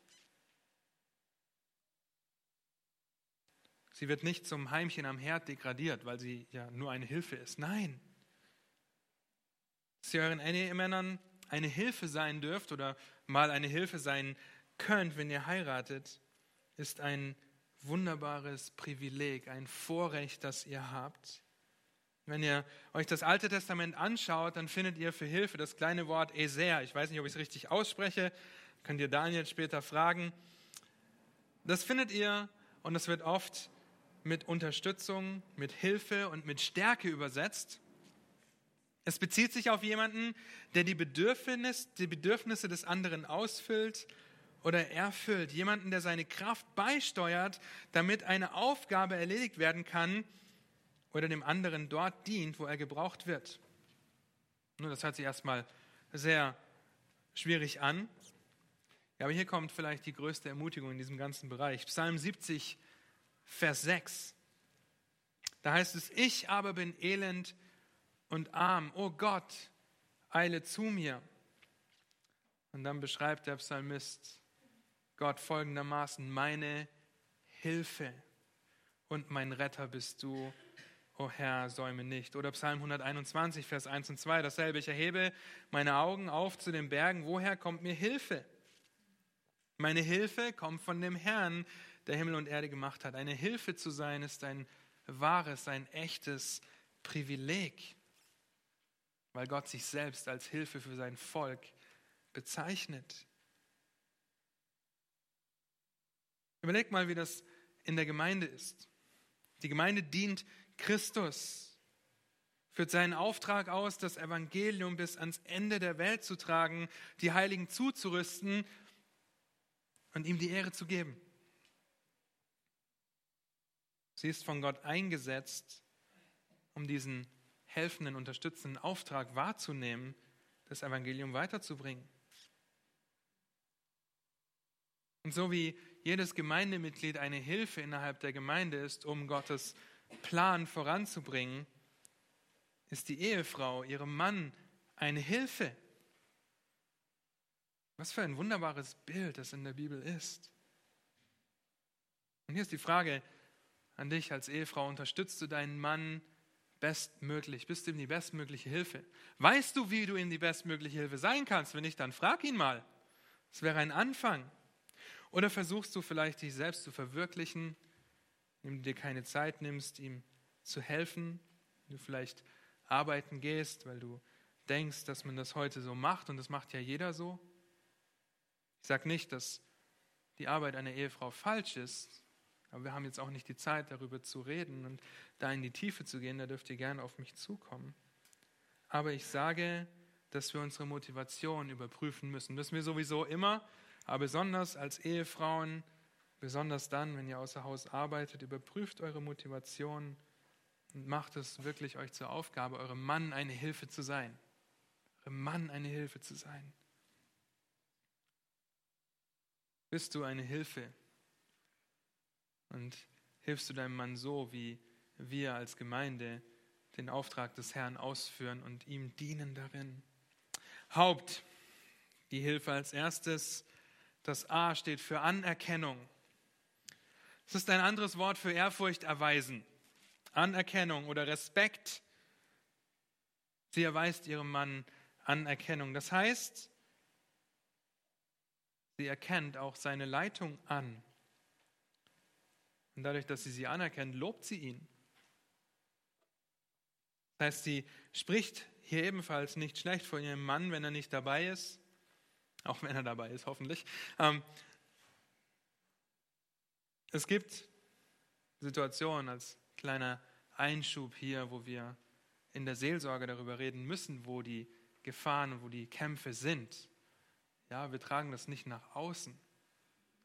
Sie wird nicht zum Heimchen am Herd degradiert, weil sie ja nur eine Hilfe ist. Nein. Dass ihr euren Ehemännern eine Hilfe sein dürft oder mal eine Hilfe sein könnt, wenn ihr heiratet, ist ein wunderbares Privileg, ein Vorrecht, das ihr habt. Wenn ihr euch das Alte Testament anschaut, dann findet ihr für Hilfe das kleine Wort Eser. Ich weiß nicht, ob ich es richtig ausspreche. Könnt ihr Daniel später fragen. Das findet ihr und es wird oft mit Unterstützung, mit Hilfe und mit Stärke übersetzt. Es bezieht sich auf jemanden, der die, Bedürfnis, die Bedürfnisse des anderen ausfüllt oder erfüllt. Jemanden, der seine Kraft beisteuert, damit eine Aufgabe erledigt werden kann oder dem anderen dort dient, wo er gebraucht wird. Nun, das hört sich erstmal sehr schwierig an. Ja, aber hier kommt vielleicht die größte Ermutigung in diesem ganzen Bereich. Psalm 70, Vers 6. Da heißt es, ich aber bin elend und arm. O Gott, eile zu mir. Und dann beschreibt der Psalmist Gott folgendermaßen, meine Hilfe und mein Retter bist du, o Herr, säume nicht. Oder Psalm 121, Vers 1 und 2, dasselbe, ich erhebe meine Augen auf zu den Bergen, woher kommt mir Hilfe? Meine Hilfe kommt von dem Herrn, der Himmel und Erde gemacht hat. Eine Hilfe zu sein ist ein wahres, ein echtes Privileg, weil Gott sich selbst als Hilfe für sein Volk bezeichnet. Überleg mal, wie das in der Gemeinde ist. Die Gemeinde dient Christus, führt seinen Auftrag aus, das Evangelium bis ans Ende der Welt zu tragen, die Heiligen zuzurüsten und ihm die Ehre zu geben. Sie ist von Gott eingesetzt, um diesen helfenden, unterstützenden Auftrag wahrzunehmen, das Evangelium weiterzubringen. Und so wie jedes Gemeindemitglied eine Hilfe innerhalb der Gemeinde ist, um Gottes Plan voranzubringen, ist die Ehefrau ihrem Mann eine Hilfe. Was für ein wunderbares Bild das in der Bibel ist. Und hier ist die Frage, an dich als Ehefrau. Unterstützt du deinen Mann bestmöglich? Bist du ihm die bestmögliche Hilfe? Weißt du, wie du ihm die bestmögliche Hilfe sein kannst? Wenn nicht, dann frag ihn mal. Das wäre ein Anfang. Oder versuchst du vielleicht, dich selbst zu verwirklichen, indem du dir keine Zeit nimmst, ihm zu helfen, du vielleicht arbeiten gehst, weil du denkst, dass man das heute so macht und das macht ja jeder so. Ich sage nicht, dass die Arbeit einer Ehefrau falsch ist, aber wir haben jetzt auch nicht die Zeit, darüber zu reden und da in die Tiefe zu gehen. Da dürft ihr gerne auf mich zukommen. Aber ich sage, dass wir unsere Motivation überprüfen müssen. Müssen wir sowieso immer, aber besonders als Ehefrauen, besonders dann, wenn ihr außer Haus arbeitet, überprüft eure Motivation und macht es wirklich euch zur Aufgabe, eurem Mann eine Hilfe zu sein. Eurem Mann eine Hilfe zu sein. Bist du eine Hilfe? Und hilfst du deinem Mann so, wie wir als Gemeinde den Auftrag des Herrn ausführen und ihm dienen darin? Haupt, die Hilfe als erstes. Das A steht für Anerkennung. Es ist ein anderes Wort für Ehrfurcht erweisen. Anerkennung oder Respekt. Sie erweist ihrem Mann Anerkennung. Das heißt, sie erkennt auch seine Leitung an. Und dadurch, dass sie sie anerkennt, lobt sie ihn. Das heißt, sie spricht hier ebenfalls nicht schlecht von ihrem Mann, wenn er nicht dabei ist, auch wenn er dabei ist, hoffentlich. Es gibt Situationen als kleiner Einschub hier, wo wir in der Seelsorge darüber reden müssen, wo die Gefahren und wo die Kämpfe sind. Ja, wir tragen das nicht nach außen.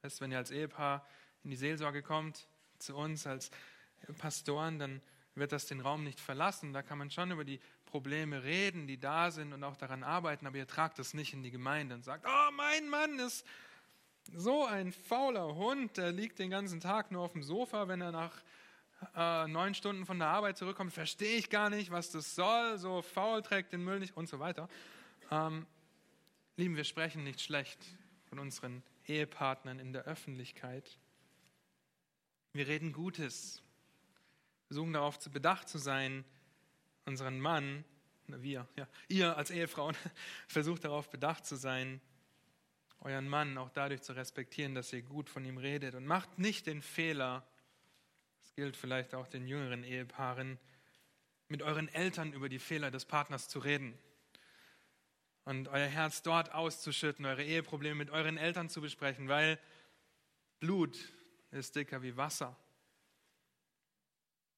Das heißt, wenn ihr als Ehepaar in die Seelsorge kommt, zu uns als Pastoren, dann wird das den Raum nicht verlassen. Da kann man schon über die Probleme reden, die da sind und auch daran arbeiten, aber ihr tragt das nicht in die Gemeinde und sagt, oh, mein Mann ist so ein fauler Hund, der liegt den ganzen Tag nur auf dem Sofa, wenn er nach äh, neun Stunden von der Arbeit zurückkommt, verstehe ich gar nicht, was das soll, so faul trägt den Müll nicht und so weiter. Ähm, Lieben, wir sprechen nicht schlecht von unseren Ehepartnern in der Öffentlichkeit. Wir reden Gutes. Versuchen darauf zu bedacht zu sein, unseren Mann, wir, ja, ihr als Ehefrauen, versucht darauf bedacht zu sein, euren Mann auch dadurch zu respektieren, dass ihr gut von ihm redet. Und macht nicht den Fehler, das gilt vielleicht auch den jüngeren Ehepaaren, mit euren Eltern über die Fehler des Partners zu reden und euer Herz dort auszuschütten, eure Eheprobleme mit euren Eltern zu besprechen, weil Blut ist dicker wie Wasser.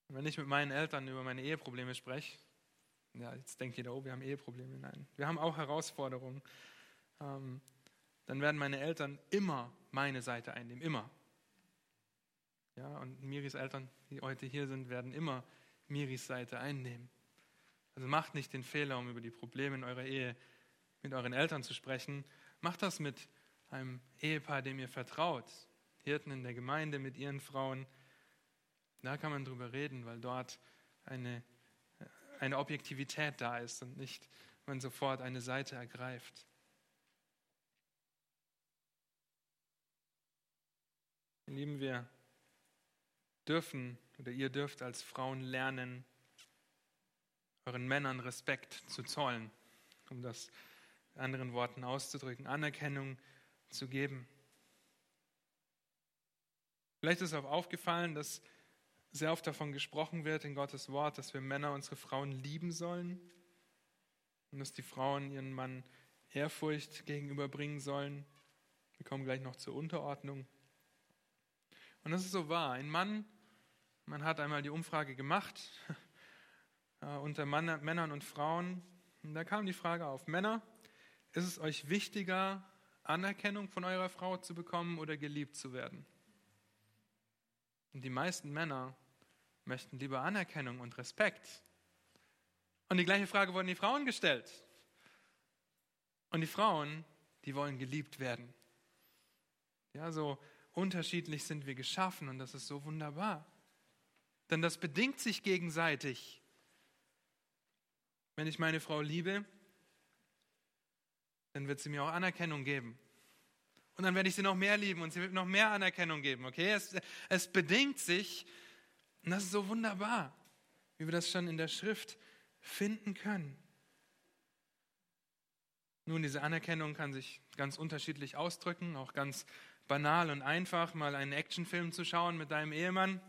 Und wenn ich mit meinen Eltern über meine Eheprobleme spreche, ja, jetzt denkt jeder, oh, wir haben Eheprobleme. Nein, wir haben auch Herausforderungen. Ähm, dann werden meine Eltern immer meine Seite einnehmen, immer. Ja, und Miris Eltern, die heute hier sind, werden immer Miris Seite einnehmen. Also macht nicht den Fehler, um über die Probleme in eurer Ehe mit euren Eltern zu sprechen. Macht das mit einem Ehepaar, dem ihr vertraut. Hirten in der Gemeinde mit ihren Frauen. Da kann man drüber reden, weil dort eine, eine Objektivität da ist und nicht man sofort eine Seite ergreift. Lieben wir dürfen oder ihr dürft als Frauen lernen, euren Männern Respekt zu zollen, um das anderen Worten auszudrücken, Anerkennung zu geben. Vielleicht ist auch aufgefallen, dass sehr oft davon gesprochen wird in Gottes Wort, dass wir Männer unsere Frauen lieben sollen und dass die Frauen ihren Mann Ehrfurcht gegenüberbringen sollen. Wir kommen gleich noch zur Unterordnung. Und das ist so wahr. Ein Mann, man hat einmal die Umfrage gemacht äh, unter Mann, Männern und Frauen. Und da kam die Frage auf, Männer, ist es euch wichtiger, Anerkennung von eurer Frau zu bekommen oder geliebt zu werden? Und die meisten Männer möchten lieber Anerkennung und Respekt. Und die gleiche Frage wurden die Frauen gestellt. Und die Frauen, die wollen geliebt werden. Ja, so unterschiedlich sind wir geschaffen und das ist so wunderbar. Denn das bedingt sich gegenseitig. Wenn ich meine Frau liebe, dann wird sie mir auch Anerkennung geben. Und dann werde ich sie noch mehr lieben und sie wird noch mehr Anerkennung geben. Okay, es, es bedingt sich und das ist so wunderbar, wie wir das schon in der Schrift finden können. Nun, diese Anerkennung kann sich ganz unterschiedlich ausdrücken, auch ganz banal und einfach, mal einen Actionfilm zu schauen mit deinem Ehemann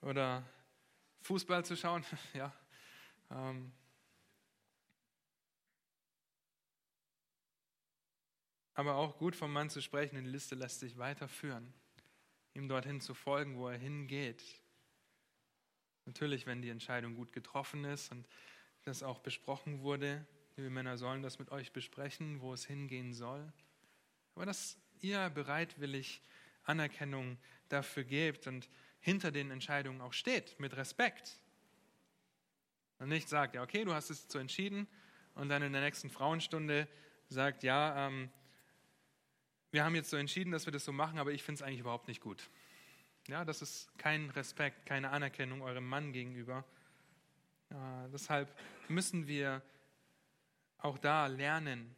oder Fußball zu schauen, ja. Ähm, aber auch gut vom Mann zu sprechen, die Liste lässt sich weiterführen, ihm dorthin zu folgen, wo er hingeht. Natürlich, wenn die Entscheidung gut getroffen ist und das auch besprochen wurde, liebe Männer sollen das mit euch besprechen, wo es hingehen soll. Aber dass ihr bereitwillig Anerkennung dafür gebt und hinter den Entscheidungen auch steht, mit Respekt. Und nicht sagt, ja, okay, du hast es so entschieden und dann in der nächsten Frauenstunde sagt, ja, ähm, wir haben jetzt so entschieden, dass wir das so machen, aber ich finde es eigentlich überhaupt nicht gut. Ja, das ist kein Respekt, keine Anerkennung eurem Mann gegenüber. Äh, deshalb müssen wir auch da lernen,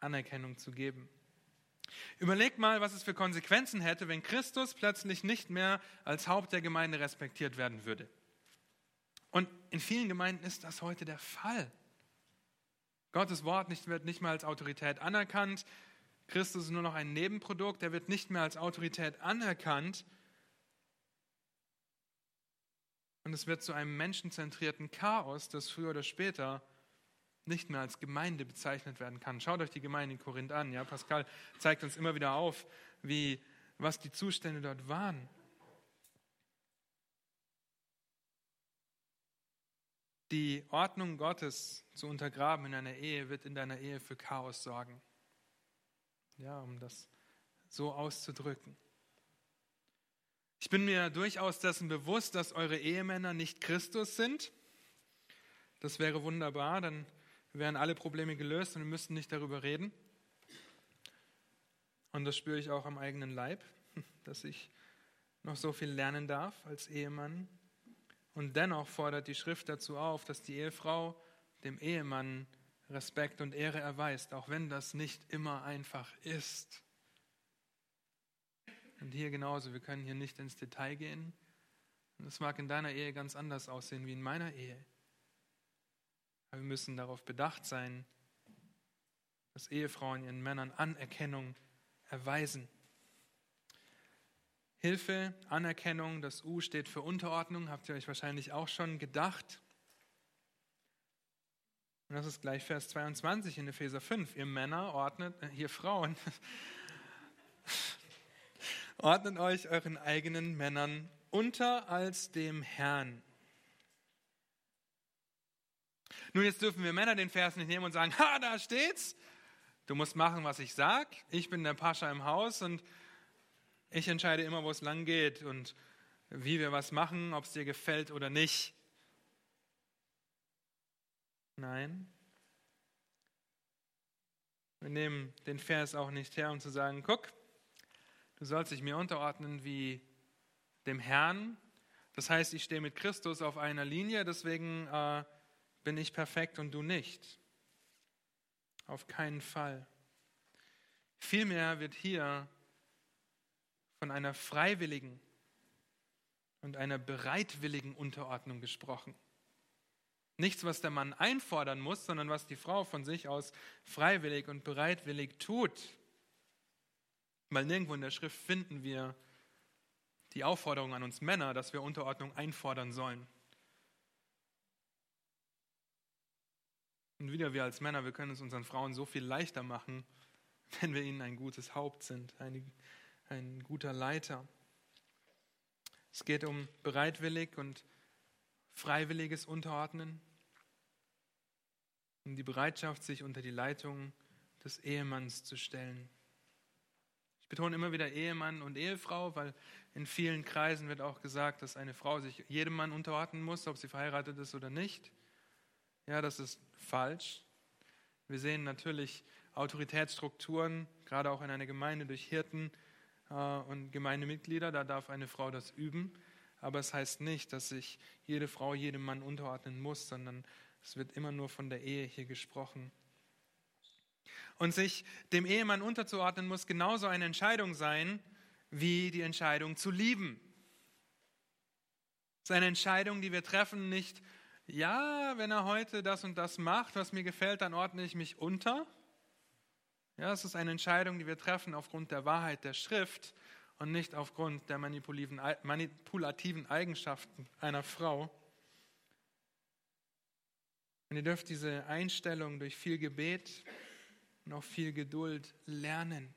Anerkennung zu geben. Überlegt mal, was es für Konsequenzen hätte, wenn Christus plötzlich nicht mehr als Haupt der Gemeinde respektiert werden würde. Und in vielen Gemeinden ist das heute der Fall. Gottes Wort nicht, wird nicht mehr als Autorität anerkannt. Christus ist nur noch ein Nebenprodukt, er wird nicht mehr als Autorität anerkannt. Und es wird zu einem menschenzentrierten Chaos, das früher oder später nicht mehr als Gemeinde bezeichnet werden kann. Schaut euch die Gemeinde in Korinth an. Ja, Pascal zeigt uns immer wieder auf, wie, was die Zustände dort waren. Die Ordnung Gottes zu untergraben in einer Ehe wird in deiner Ehe für Chaos sorgen. Ja, um das so auszudrücken. Ich bin mir durchaus dessen bewusst, dass eure Ehemänner nicht Christus sind. Das wäre wunderbar, dann wären alle Probleme gelöst und wir müssten nicht darüber reden. Und das spüre ich auch am eigenen Leib, dass ich noch so viel lernen darf als Ehemann. Und dennoch fordert die Schrift dazu auf, dass die Ehefrau dem Ehemann Respekt und Ehre erweist, auch wenn das nicht immer einfach ist. Und hier genauso, wir können hier nicht ins Detail gehen. Und es mag in deiner Ehe ganz anders aussehen wie in meiner Ehe. Aber wir müssen darauf bedacht sein, dass Ehefrauen ihren Männern Anerkennung erweisen. Hilfe, Anerkennung, das U steht für Unterordnung, habt ihr euch wahrscheinlich auch schon gedacht. Und das ist gleich Vers 22 in Epheser 5. Ihr Männer ordnet, äh, hier Frauen, ordnet euch euren eigenen Männern unter als dem Herrn. Nun, jetzt dürfen wir Männer den Vers nicht nehmen und sagen, ha, da steht's. Du musst machen, was ich sag. Ich bin der Pascha im Haus und ich entscheide immer, wo es lang geht und wie wir was machen, ob es dir gefällt oder nicht. Nein. Wir nehmen den Vers auch nicht her, um zu sagen, guck, du sollst dich mir unterordnen wie dem Herrn. Das heißt, ich stehe mit Christus auf einer Linie, deswegen äh, bin ich perfekt und du nicht. Auf keinen Fall. Vielmehr wird hier von einer freiwilligen und einer bereitwilligen Unterordnung gesprochen. Nichts, was der Mann einfordern muss, sondern was die Frau von sich aus freiwillig und bereitwillig tut. Weil nirgendwo in der Schrift finden wir die Aufforderung an uns Männer, dass wir Unterordnung einfordern sollen. Und wieder wir als Männer, wir können es unseren Frauen so viel leichter machen, wenn wir ihnen ein gutes Haupt sind, ein, ein guter Leiter. Es geht um bereitwillig und freiwilliges Unterordnen um die Bereitschaft, sich unter die Leitung des Ehemanns zu stellen. Ich betone immer wieder Ehemann und Ehefrau, weil in vielen Kreisen wird auch gesagt, dass eine Frau sich jedem Mann unterordnen muss, ob sie verheiratet ist oder nicht. Ja, das ist falsch. Wir sehen natürlich Autoritätsstrukturen, gerade auch in einer Gemeinde durch Hirten äh, und Gemeindemitglieder, da darf eine Frau das üben. Aber es heißt nicht, dass sich jede Frau jedem Mann unterordnen muss, sondern es wird immer nur von der Ehe hier gesprochen. Und sich dem Ehemann unterzuordnen muss genauso eine Entscheidung sein, wie die Entscheidung zu lieben. Es ist eine Entscheidung, die wir treffen, nicht, ja, wenn er heute das und das macht, was mir gefällt, dann ordne ich mich unter. Ja, es ist eine Entscheidung, die wir treffen aufgrund der Wahrheit der Schrift und nicht aufgrund der manipulativen Eigenschaften einer Frau. Und ihr dürft diese Einstellung durch viel Gebet und auch viel Geduld lernen.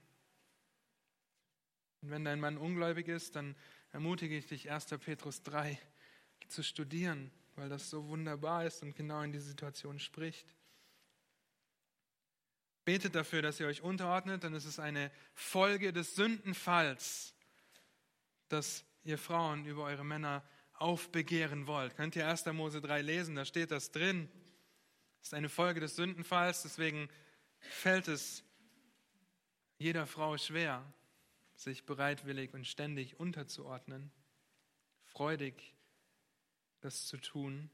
Und wenn dein Mann ungläubig ist, dann ermutige ich dich, 1. Petrus 3 zu studieren, weil das so wunderbar ist und genau in diese Situation spricht. Betet dafür, dass ihr euch unterordnet, ist es eine Folge des Sündenfalls, dass ihr Frauen über eure Männer aufbegehren wollt. Könnt ihr 1. Mose 3 lesen, da steht das drin. Das ist eine Folge des Sündenfalls, deswegen fällt es jeder Frau schwer, sich bereitwillig und ständig unterzuordnen, freudig das zu tun.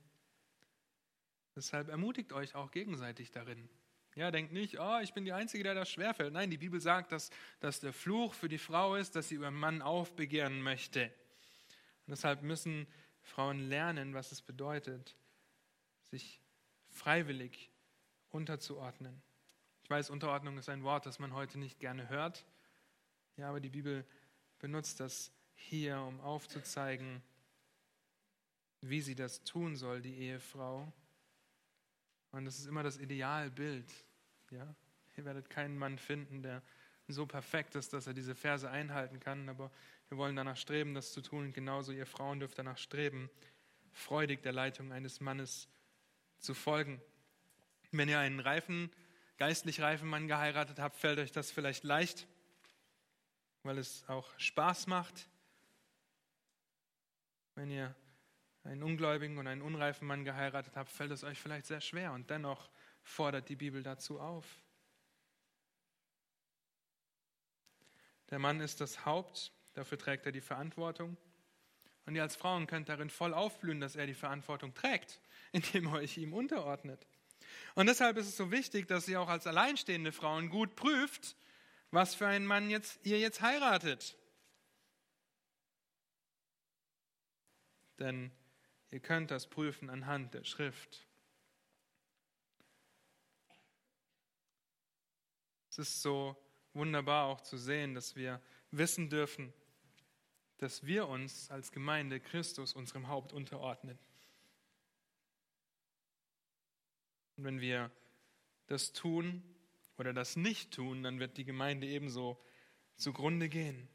Deshalb ermutigt euch auch gegenseitig darin. Ja, denkt nicht, oh, ich bin die Einzige, der das schwerfällt. Nein, die Bibel sagt, dass, dass der Fluch für die Frau ist, dass sie über Mann aufbegehren möchte. Und deshalb müssen Frauen lernen, was es bedeutet, sich freiwillig unterzuordnen. Ich weiß, Unterordnung ist ein Wort, das man heute nicht gerne hört. Ja, aber die Bibel benutzt das hier, um aufzuzeigen, wie sie das tun soll, die Ehefrau. Und das ist immer das Idealbild. Ja? Ihr werdet keinen Mann finden, der so perfekt ist, dass er diese Verse einhalten kann, aber wir wollen danach streben, das zu tun. Und genauso ihr Frauen dürft danach streben, freudig der Leitung eines Mannes zu folgen. Wenn ihr einen reifen, geistlich reifen Mann geheiratet habt, fällt euch das vielleicht leicht, weil es auch Spaß macht. Wenn ihr einen ungläubigen und einen unreifen Mann geheiratet habt, fällt es euch vielleicht sehr schwer und dennoch fordert die Bibel dazu auf. Der Mann ist das Haupt, dafür trägt er die Verantwortung. Und ihr als Frauen könnt darin voll aufblühen, dass er die Verantwortung trägt, indem ihr euch ihm unterordnet. Und deshalb ist es so wichtig, dass ihr auch als alleinstehende Frauen gut prüft, was für einen Mann jetzt, ihr jetzt heiratet. Denn Ihr könnt das prüfen anhand der Schrift. Es ist so wunderbar auch zu sehen, dass wir wissen dürfen, dass wir uns als Gemeinde Christus unserem Haupt unterordnen. Und wenn wir das tun oder das nicht tun, dann wird die Gemeinde ebenso zugrunde gehen.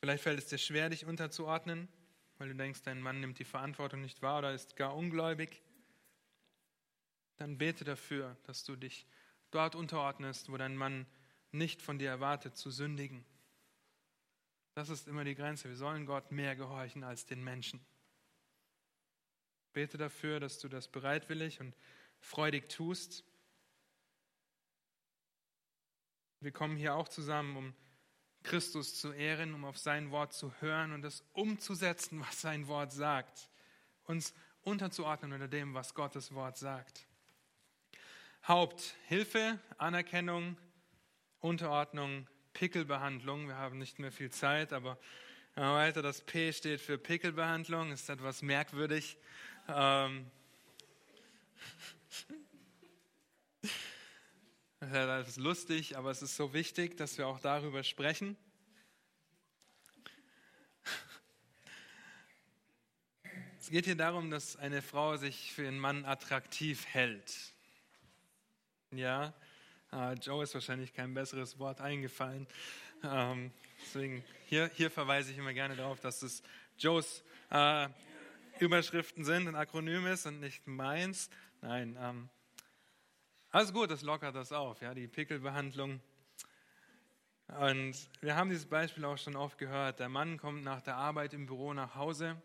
Vielleicht fällt es dir schwer, dich unterzuordnen, weil du denkst, dein Mann nimmt die Verantwortung nicht wahr oder ist gar ungläubig. Dann bete dafür, dass du dich dort unterordnest, wo dein Mann nicht von dir erwartet, zu sündigen. Das ist immer die Grenze. Wir sollen Gott mehr gehorchen als den Menschen. Bete dafür, dass du das bereitwillig und freudig tust. Wir kommen hier auch zusammen, um Christus zu ehren, um auf sein Wort zu hören und das umzusetzen, was sein Wort sagt. Uns unterzuordnen unter dem, was Gottes Wort sagt. Haupthilfe, Anerkennung, Unterordnung, Pickelbehandlung. Wir haben nicht mehr viel Zeit, aber weiter. Das P steht für Pickelbehandlung, ist etwas merkwürdig. Ähm, Das ist lustig, aber es ist so wichtig, dass wir auch darüber sprechen. Es geht hier darum, dass eine Frau sich für einen Mann attraktiv hält. Ja, uh, Joe ist wahrscheinlich kein besseres Wort eingefallen. Ähm, deswegen hier, hier verweise ich immer gerne darauf, dass es Joes äh, Überschriften sind, ein Akronym ist und nicht meins. Nein, alles gut, das lockert das auf, ja, die Pickelbehandlung. Und wir haben dieses Beispiel auch schon oft gehört. Der Mann kommt nach der Arbeit im Büro nach Hause,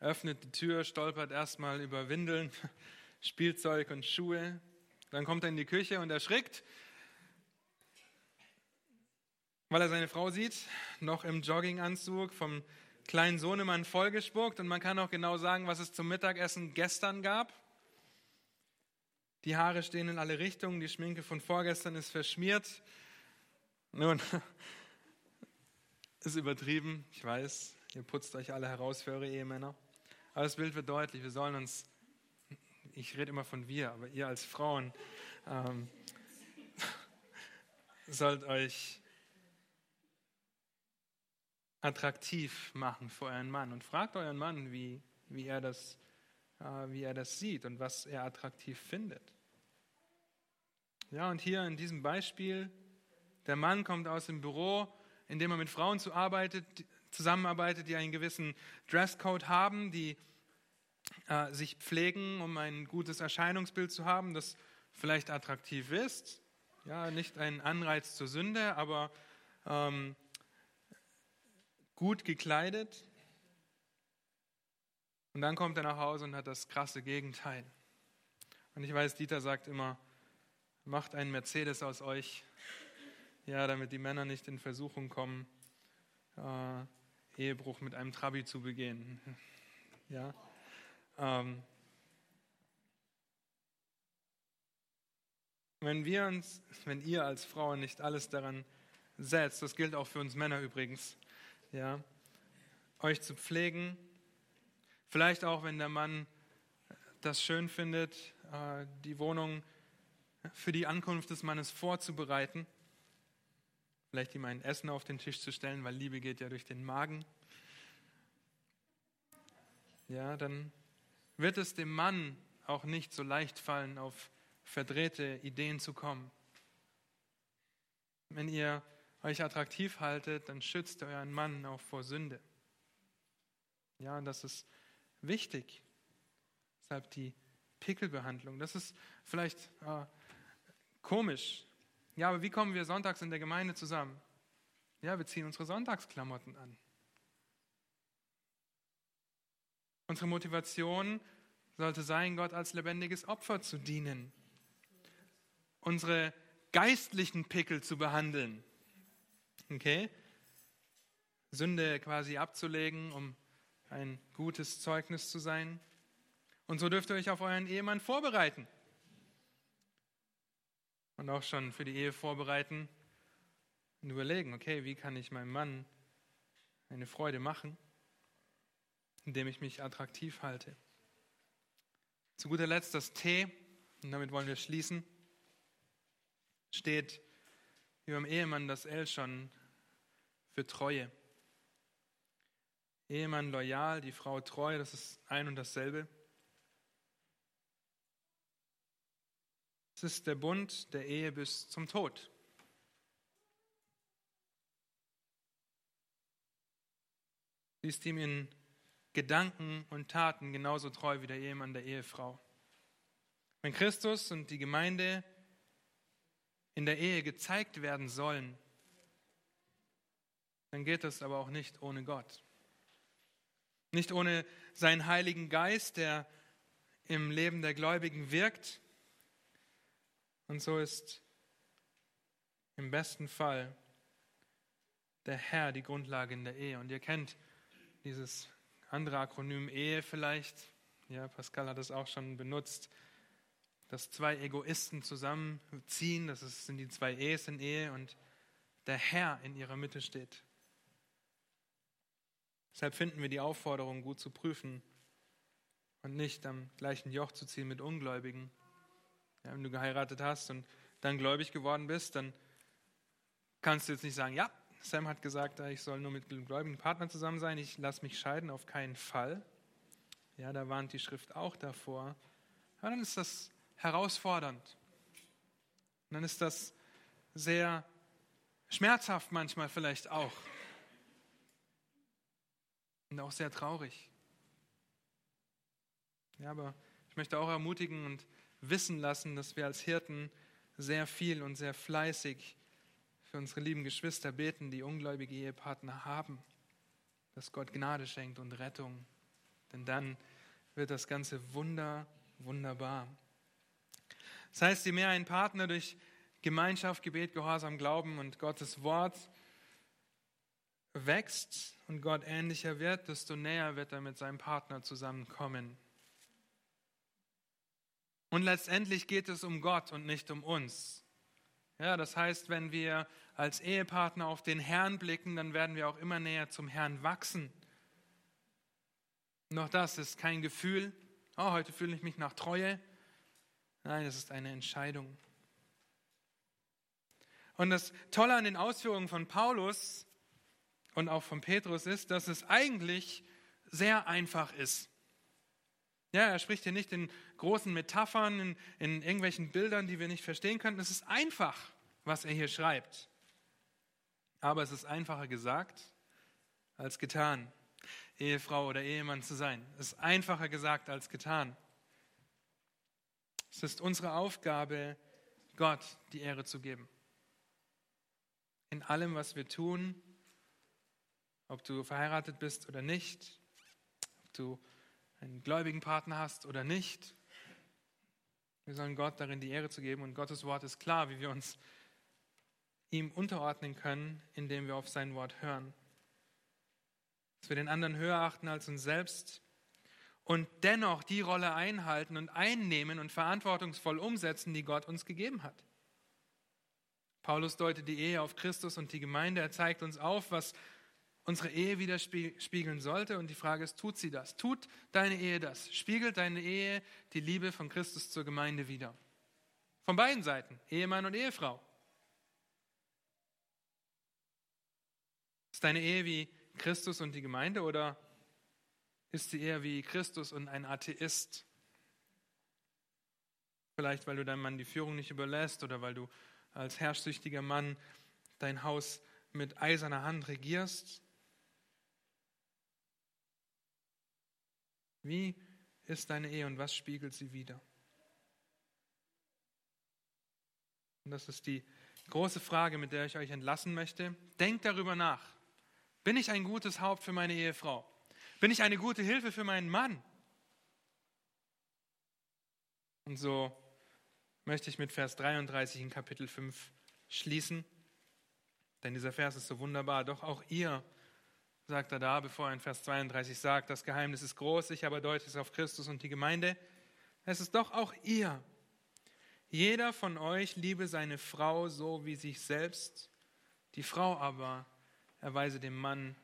öffnet die Tür, stolpert erstmal über Windeln, Spielzeug und Schuhe. Dann kommt er in die Küche und erschrickt, weil er seine Frau sieht, noch im Jogginganzug, vom kleinen Sohnemann vollgespuckt. Und man kann auch genau sagen, was es zum Mittagessen gestern gab. Die Haare stehen in alle Richtungen, die Schminke von vorgestern ist verschmiert. Nun, ist übertrieben, ich weiß, ihr putzt euch alle heraus für eure Ehemänner. Aber das Bild wird deutlich, wir sollen uns, ich rede immer von wir, aber ihr als Frauen ähm, sollt euch attraktiv machen für euren Mann und fragt euren Mann, wie, wie, er das, wie er das sieht und was er attraktiv findet. Ja, und hier in diesem Beispiel, der Mann kommt aus dem Büro, in dem er mit Frauen zusammenarbeitet, die einen gewissen Dresscode haben, die äh, sich pflegen, um ein gutes Erscheinungsbild zu haben, das vielleicht attraktiv ist. Ja, nicht ein Anreiz zur Sünde, aber ähm, gut gekleidet. Und dann kommt er nach Hause und hat das krasse Gegenteil. Und ich weiß, Dieter sagt immer, macht einen Mercedes aus euch, ja, damit die Männer nicht in Versuchung kommen, äh, Ehebruch mit einem Trabi zu begehen. Ja. Ähm, wenn wir uns, wenn ihr als Frauen nicht alles daran setzt, das gilt auch für uns Männer übrigens, ja, euch zu pflegen, vielleicht auch, wenn der Mann das schön findet, äh, die Wohnung für die Ankunft des Mannes vorzubereiten, vielleicht ihm ein Essen auf den Tisch zu stellen, weil Liebe geht ja durch den Magen, ja, dann wird es dem Mann auch nicht so leicht fallen, auf verdrehte Ideen zu kommen. Wenn ihr euch attraktiv haltet, dann schützt euren Mann auch vor Sünde. Ja, das ist wichtig. Deshalb die Pickelbehandlung. Das ist vielleicht äh, komisch. Ja, aber wie kommen wir sonntags in der Gemeinde zusammen? Ja, wir ziehen unsere Sonntagsklamotten an. Unsere Motivation sollte sein, Gott als lebendiges Opfer zu dienen. Unsere geistlichen Pickel zu behandeln. Okay? Sünde quasi abzulegen, um ein gutes Zeugnis zu sein. Und so dürft ihr euch auf euren Ehemann vorbereiten. Und auch schon für die Ehe vorbereiten und überlegen, okay, wie kann ich meinem Mann eine Freude machen? indem ich mich attraktiv halte. Zu guter Letzt das T, und damit wollen wir schließen, steht wie beim Ehemann das L schon für Treue. Ehemann loyal, die Frau treu, das ist ein und dasselbe. Es ist der Bund der Ehe bis zum Tod. Sie ist ihm in Gedanken und Taten genauso treu wie der Ehemann der Ehefrau. Wenn Christus und die Gemeinde in der Ehe gezeigt werden sollen, dann geht das aber auch nicht ohne Gott. Nicht ohne seinen Heiligen Geist, der im Leben der Gläubigen wirkt. Und so ist im besten Fall der Herr die Grundlage in der Ehe. Und ihr kennt dieses andere Akronym Ehe vielleicht. Ja, Pascal hat es auch schon benutzt. Dass zwei Egoisten zusammenziehen, das sind die zwei Ehes in Ehe und der Herr in ihrer Mitte steht. Deshalb finden wir die Aufforderung, gut zu prüfen und nicht am gleichen Joch zu ziehen mit Ungläubigen. Ja, wenn du geheiratet hast und dann gläubig geworden bist, dann kannst du jetzt nicht sagen, ja, Sam hat gesagt, ich soll nur mit gläubigen Partnern zusammen sein, ich lasse mich scheiden, auf keinen Fall. Ja, da warnt die Schrift auch davor. Aber dann ist das herausfordernd. Und dann ist das sehr schmerzhaft manchmal vielleicht auch. Und auch sehr traurig. Ja, aber ich möchte auch ermutigen und wissen lassen, dass wir als Hirten sehr viel und sehr fleißig für unsere lieben Geschwister beten, die ungläubige Ehepartner haben, dass Gott Gnade schenkt und Rettung. Denn dann wird das Ganze wunder, wunderbar. Das heißt, je mehr ein Partner durch Gemeinschaft, Gebet, Gehorsam, Glauben und Gottes Wort wächst und Gott ähnlicher wird, desto näher wird er mit seinem Partner zusammenkommen. Und letztendlich geht es um Gott und nicht um uns. Ja, das heißt, wenn wir als Ehepartner auf den Herrn blicken, dann werden wir auch immer näher zum Herrn wachsen. Noch das ist kein Gefühl, oh, heute fühle ich mich nach Treue. Nein, es ist eine Entscheidung. Und das Tolle an den Ausführungen von Paulus und auch von Petrus ist, dass es eigentlich sehr einfach ist. Ja, er spricht hier nicht in großen Metaphern, in, in irgendwelchen Bildern, die wir nicht verstehen könnten. Es ist einfach, was er hier schreibt. Aber es ist einfacher gesagt als getan, Ehefrau oder Ehemann zu sein. Es ist einfacher gesagt als getan. Es ist unsere Aufgabe, Gott die Ehre zu geben. In allem, was wir tun, ob du verheiratet bist oder nicht, ob du einen gläubigen Partner hast oder nicht. Wir sollen Gott darin die Ehre zu geben und Gottes Wort ist klar, wie wir uns ihm unterordnen können, indem wir auf sein Wort hören. Dass wir den anderen höher achten als uns selbst und dennoch die Rolle einhalten und einnehmen und verantwortungsvoll umsetzen, die Gott uns gegeben hat. Paulus deutet die Ehe auf Christus und die Gemeinde. Er zeigt uns auf, was unsere Ehe widerspiegeln sollte. Und die Frage ist, tut sie das? Tut deine Ehe das? Spiegelt deine Ehe die Liebe von Christus zur Gemeinde wider? Von beiden Seiten, Ehemann und Ehefrau. Ist deine Ehe wie Christus und die Gemeinde oder ist sie eher wie Christus und ein Atheist? Vielleicht, weil du deinem Mann die Führung nicht überlässt oder weil du als herrschsüchtiger Mann dein Haus mit eiserner Hand regierst? Wie ist deine Ehe und was spiegelt sie wider? Und das ist die große Frage, mit der ich euch entlassen möchte. Denkt darüber nach. Bin ich ein gutes Haupt für meine Ehefrau? Bin ich eine gute Hilfe für meinen Mann? Und so möchte ich mit Vers 33 in Kapitel 5 schließen. Denn dieser Vers ist so wunderbar. Doch auch ihr, sagt er da, bevor er in Vers 32 sagt, das Geheimnis ist groß, ich aber deute es auf Christus und die Gemeinde. Es ist doch auch ihr. Jeder von euch liebe seine Frau so wie sich selbst. Die Frau aber erweise dem Mann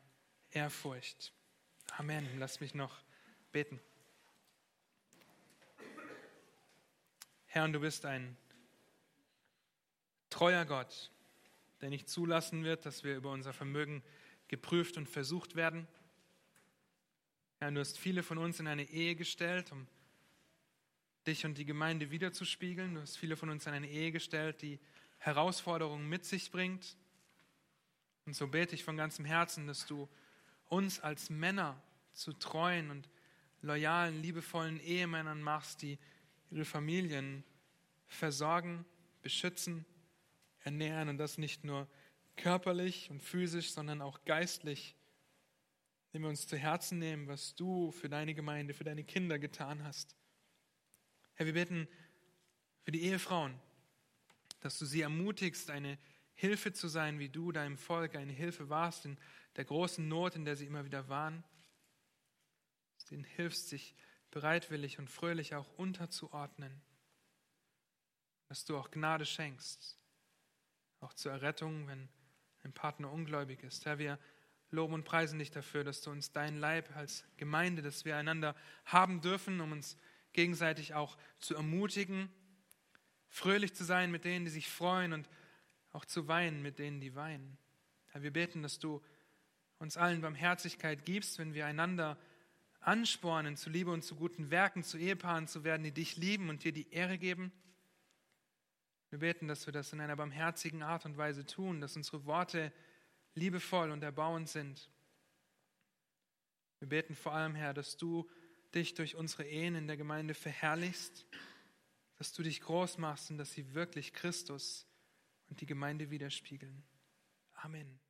Ehrfurcht. Amen. Lass mich noch beten. Herr, und du bist ein treuer Gott, der nicht zulassen wird, dass wir über unser Vermögen geprüft und versucht werden. Herr, du hast viele von uns in eine Ehe gestellt, um dich und die Gemeinde wiederzuspiegeln. Du hast viele von uns in eine Ehe gestellt, die Herausforderungen mit sich bringt. Und so bete ich von ganzem Herzen, dass du uns als Männer zu treuen und loyalen, liebevollen Ehemännern machst, die ihre Familien versorgen, beschützen, ernähren und das nicht nur körperlich und physisch, sondern auch geistlich, indem wir uns zu Herzen nehmen, was du für deine Gemeinde, für deine Kinder getan hast. Herr, wir beten für die Ehefrauen, dass du sie ermutigst, eine Hilfe zu sein, wie du deinem Volk eine Hilfe warst in der großen Not, in der sie immer wieder waren. Ihnen hilfst, sich bereitwillig und fröhlich auch unterzuordnen. Dass du auch Gnade schenkst, auch zur Errettung, wenn ein Partner ungläubig ist. Herr, wir loben und preisen dich dafür, dass du uns dein Leib als Gemeinde, dass wir einander haben dürfen, um uns gegenseitig auch zu ermutigen, fröhlich zu sein mit denen, die sich freuen und auch zu weinen mit denen, die weinen. Herr, wir beten, dass du uns allen Barmherzigkeit gibst, wenn wir einander anspornen zu Liebe und zu guten Werken, zu Ehepaaren zu werden, die dich lieben und dir die Ehre geben. Wir beten, dass wir das in einer barmherzigen Art und Weise tun, dass unsere Worte liebevoll und erbauend sind. Wir beten vor allem, Herr, dass du dich durch unsere Ehen in der Gemeinde verherrlichst, dass du dich groß machst und dass sie wirklich Christus und die Gemeinde widerspiegeln. Amen.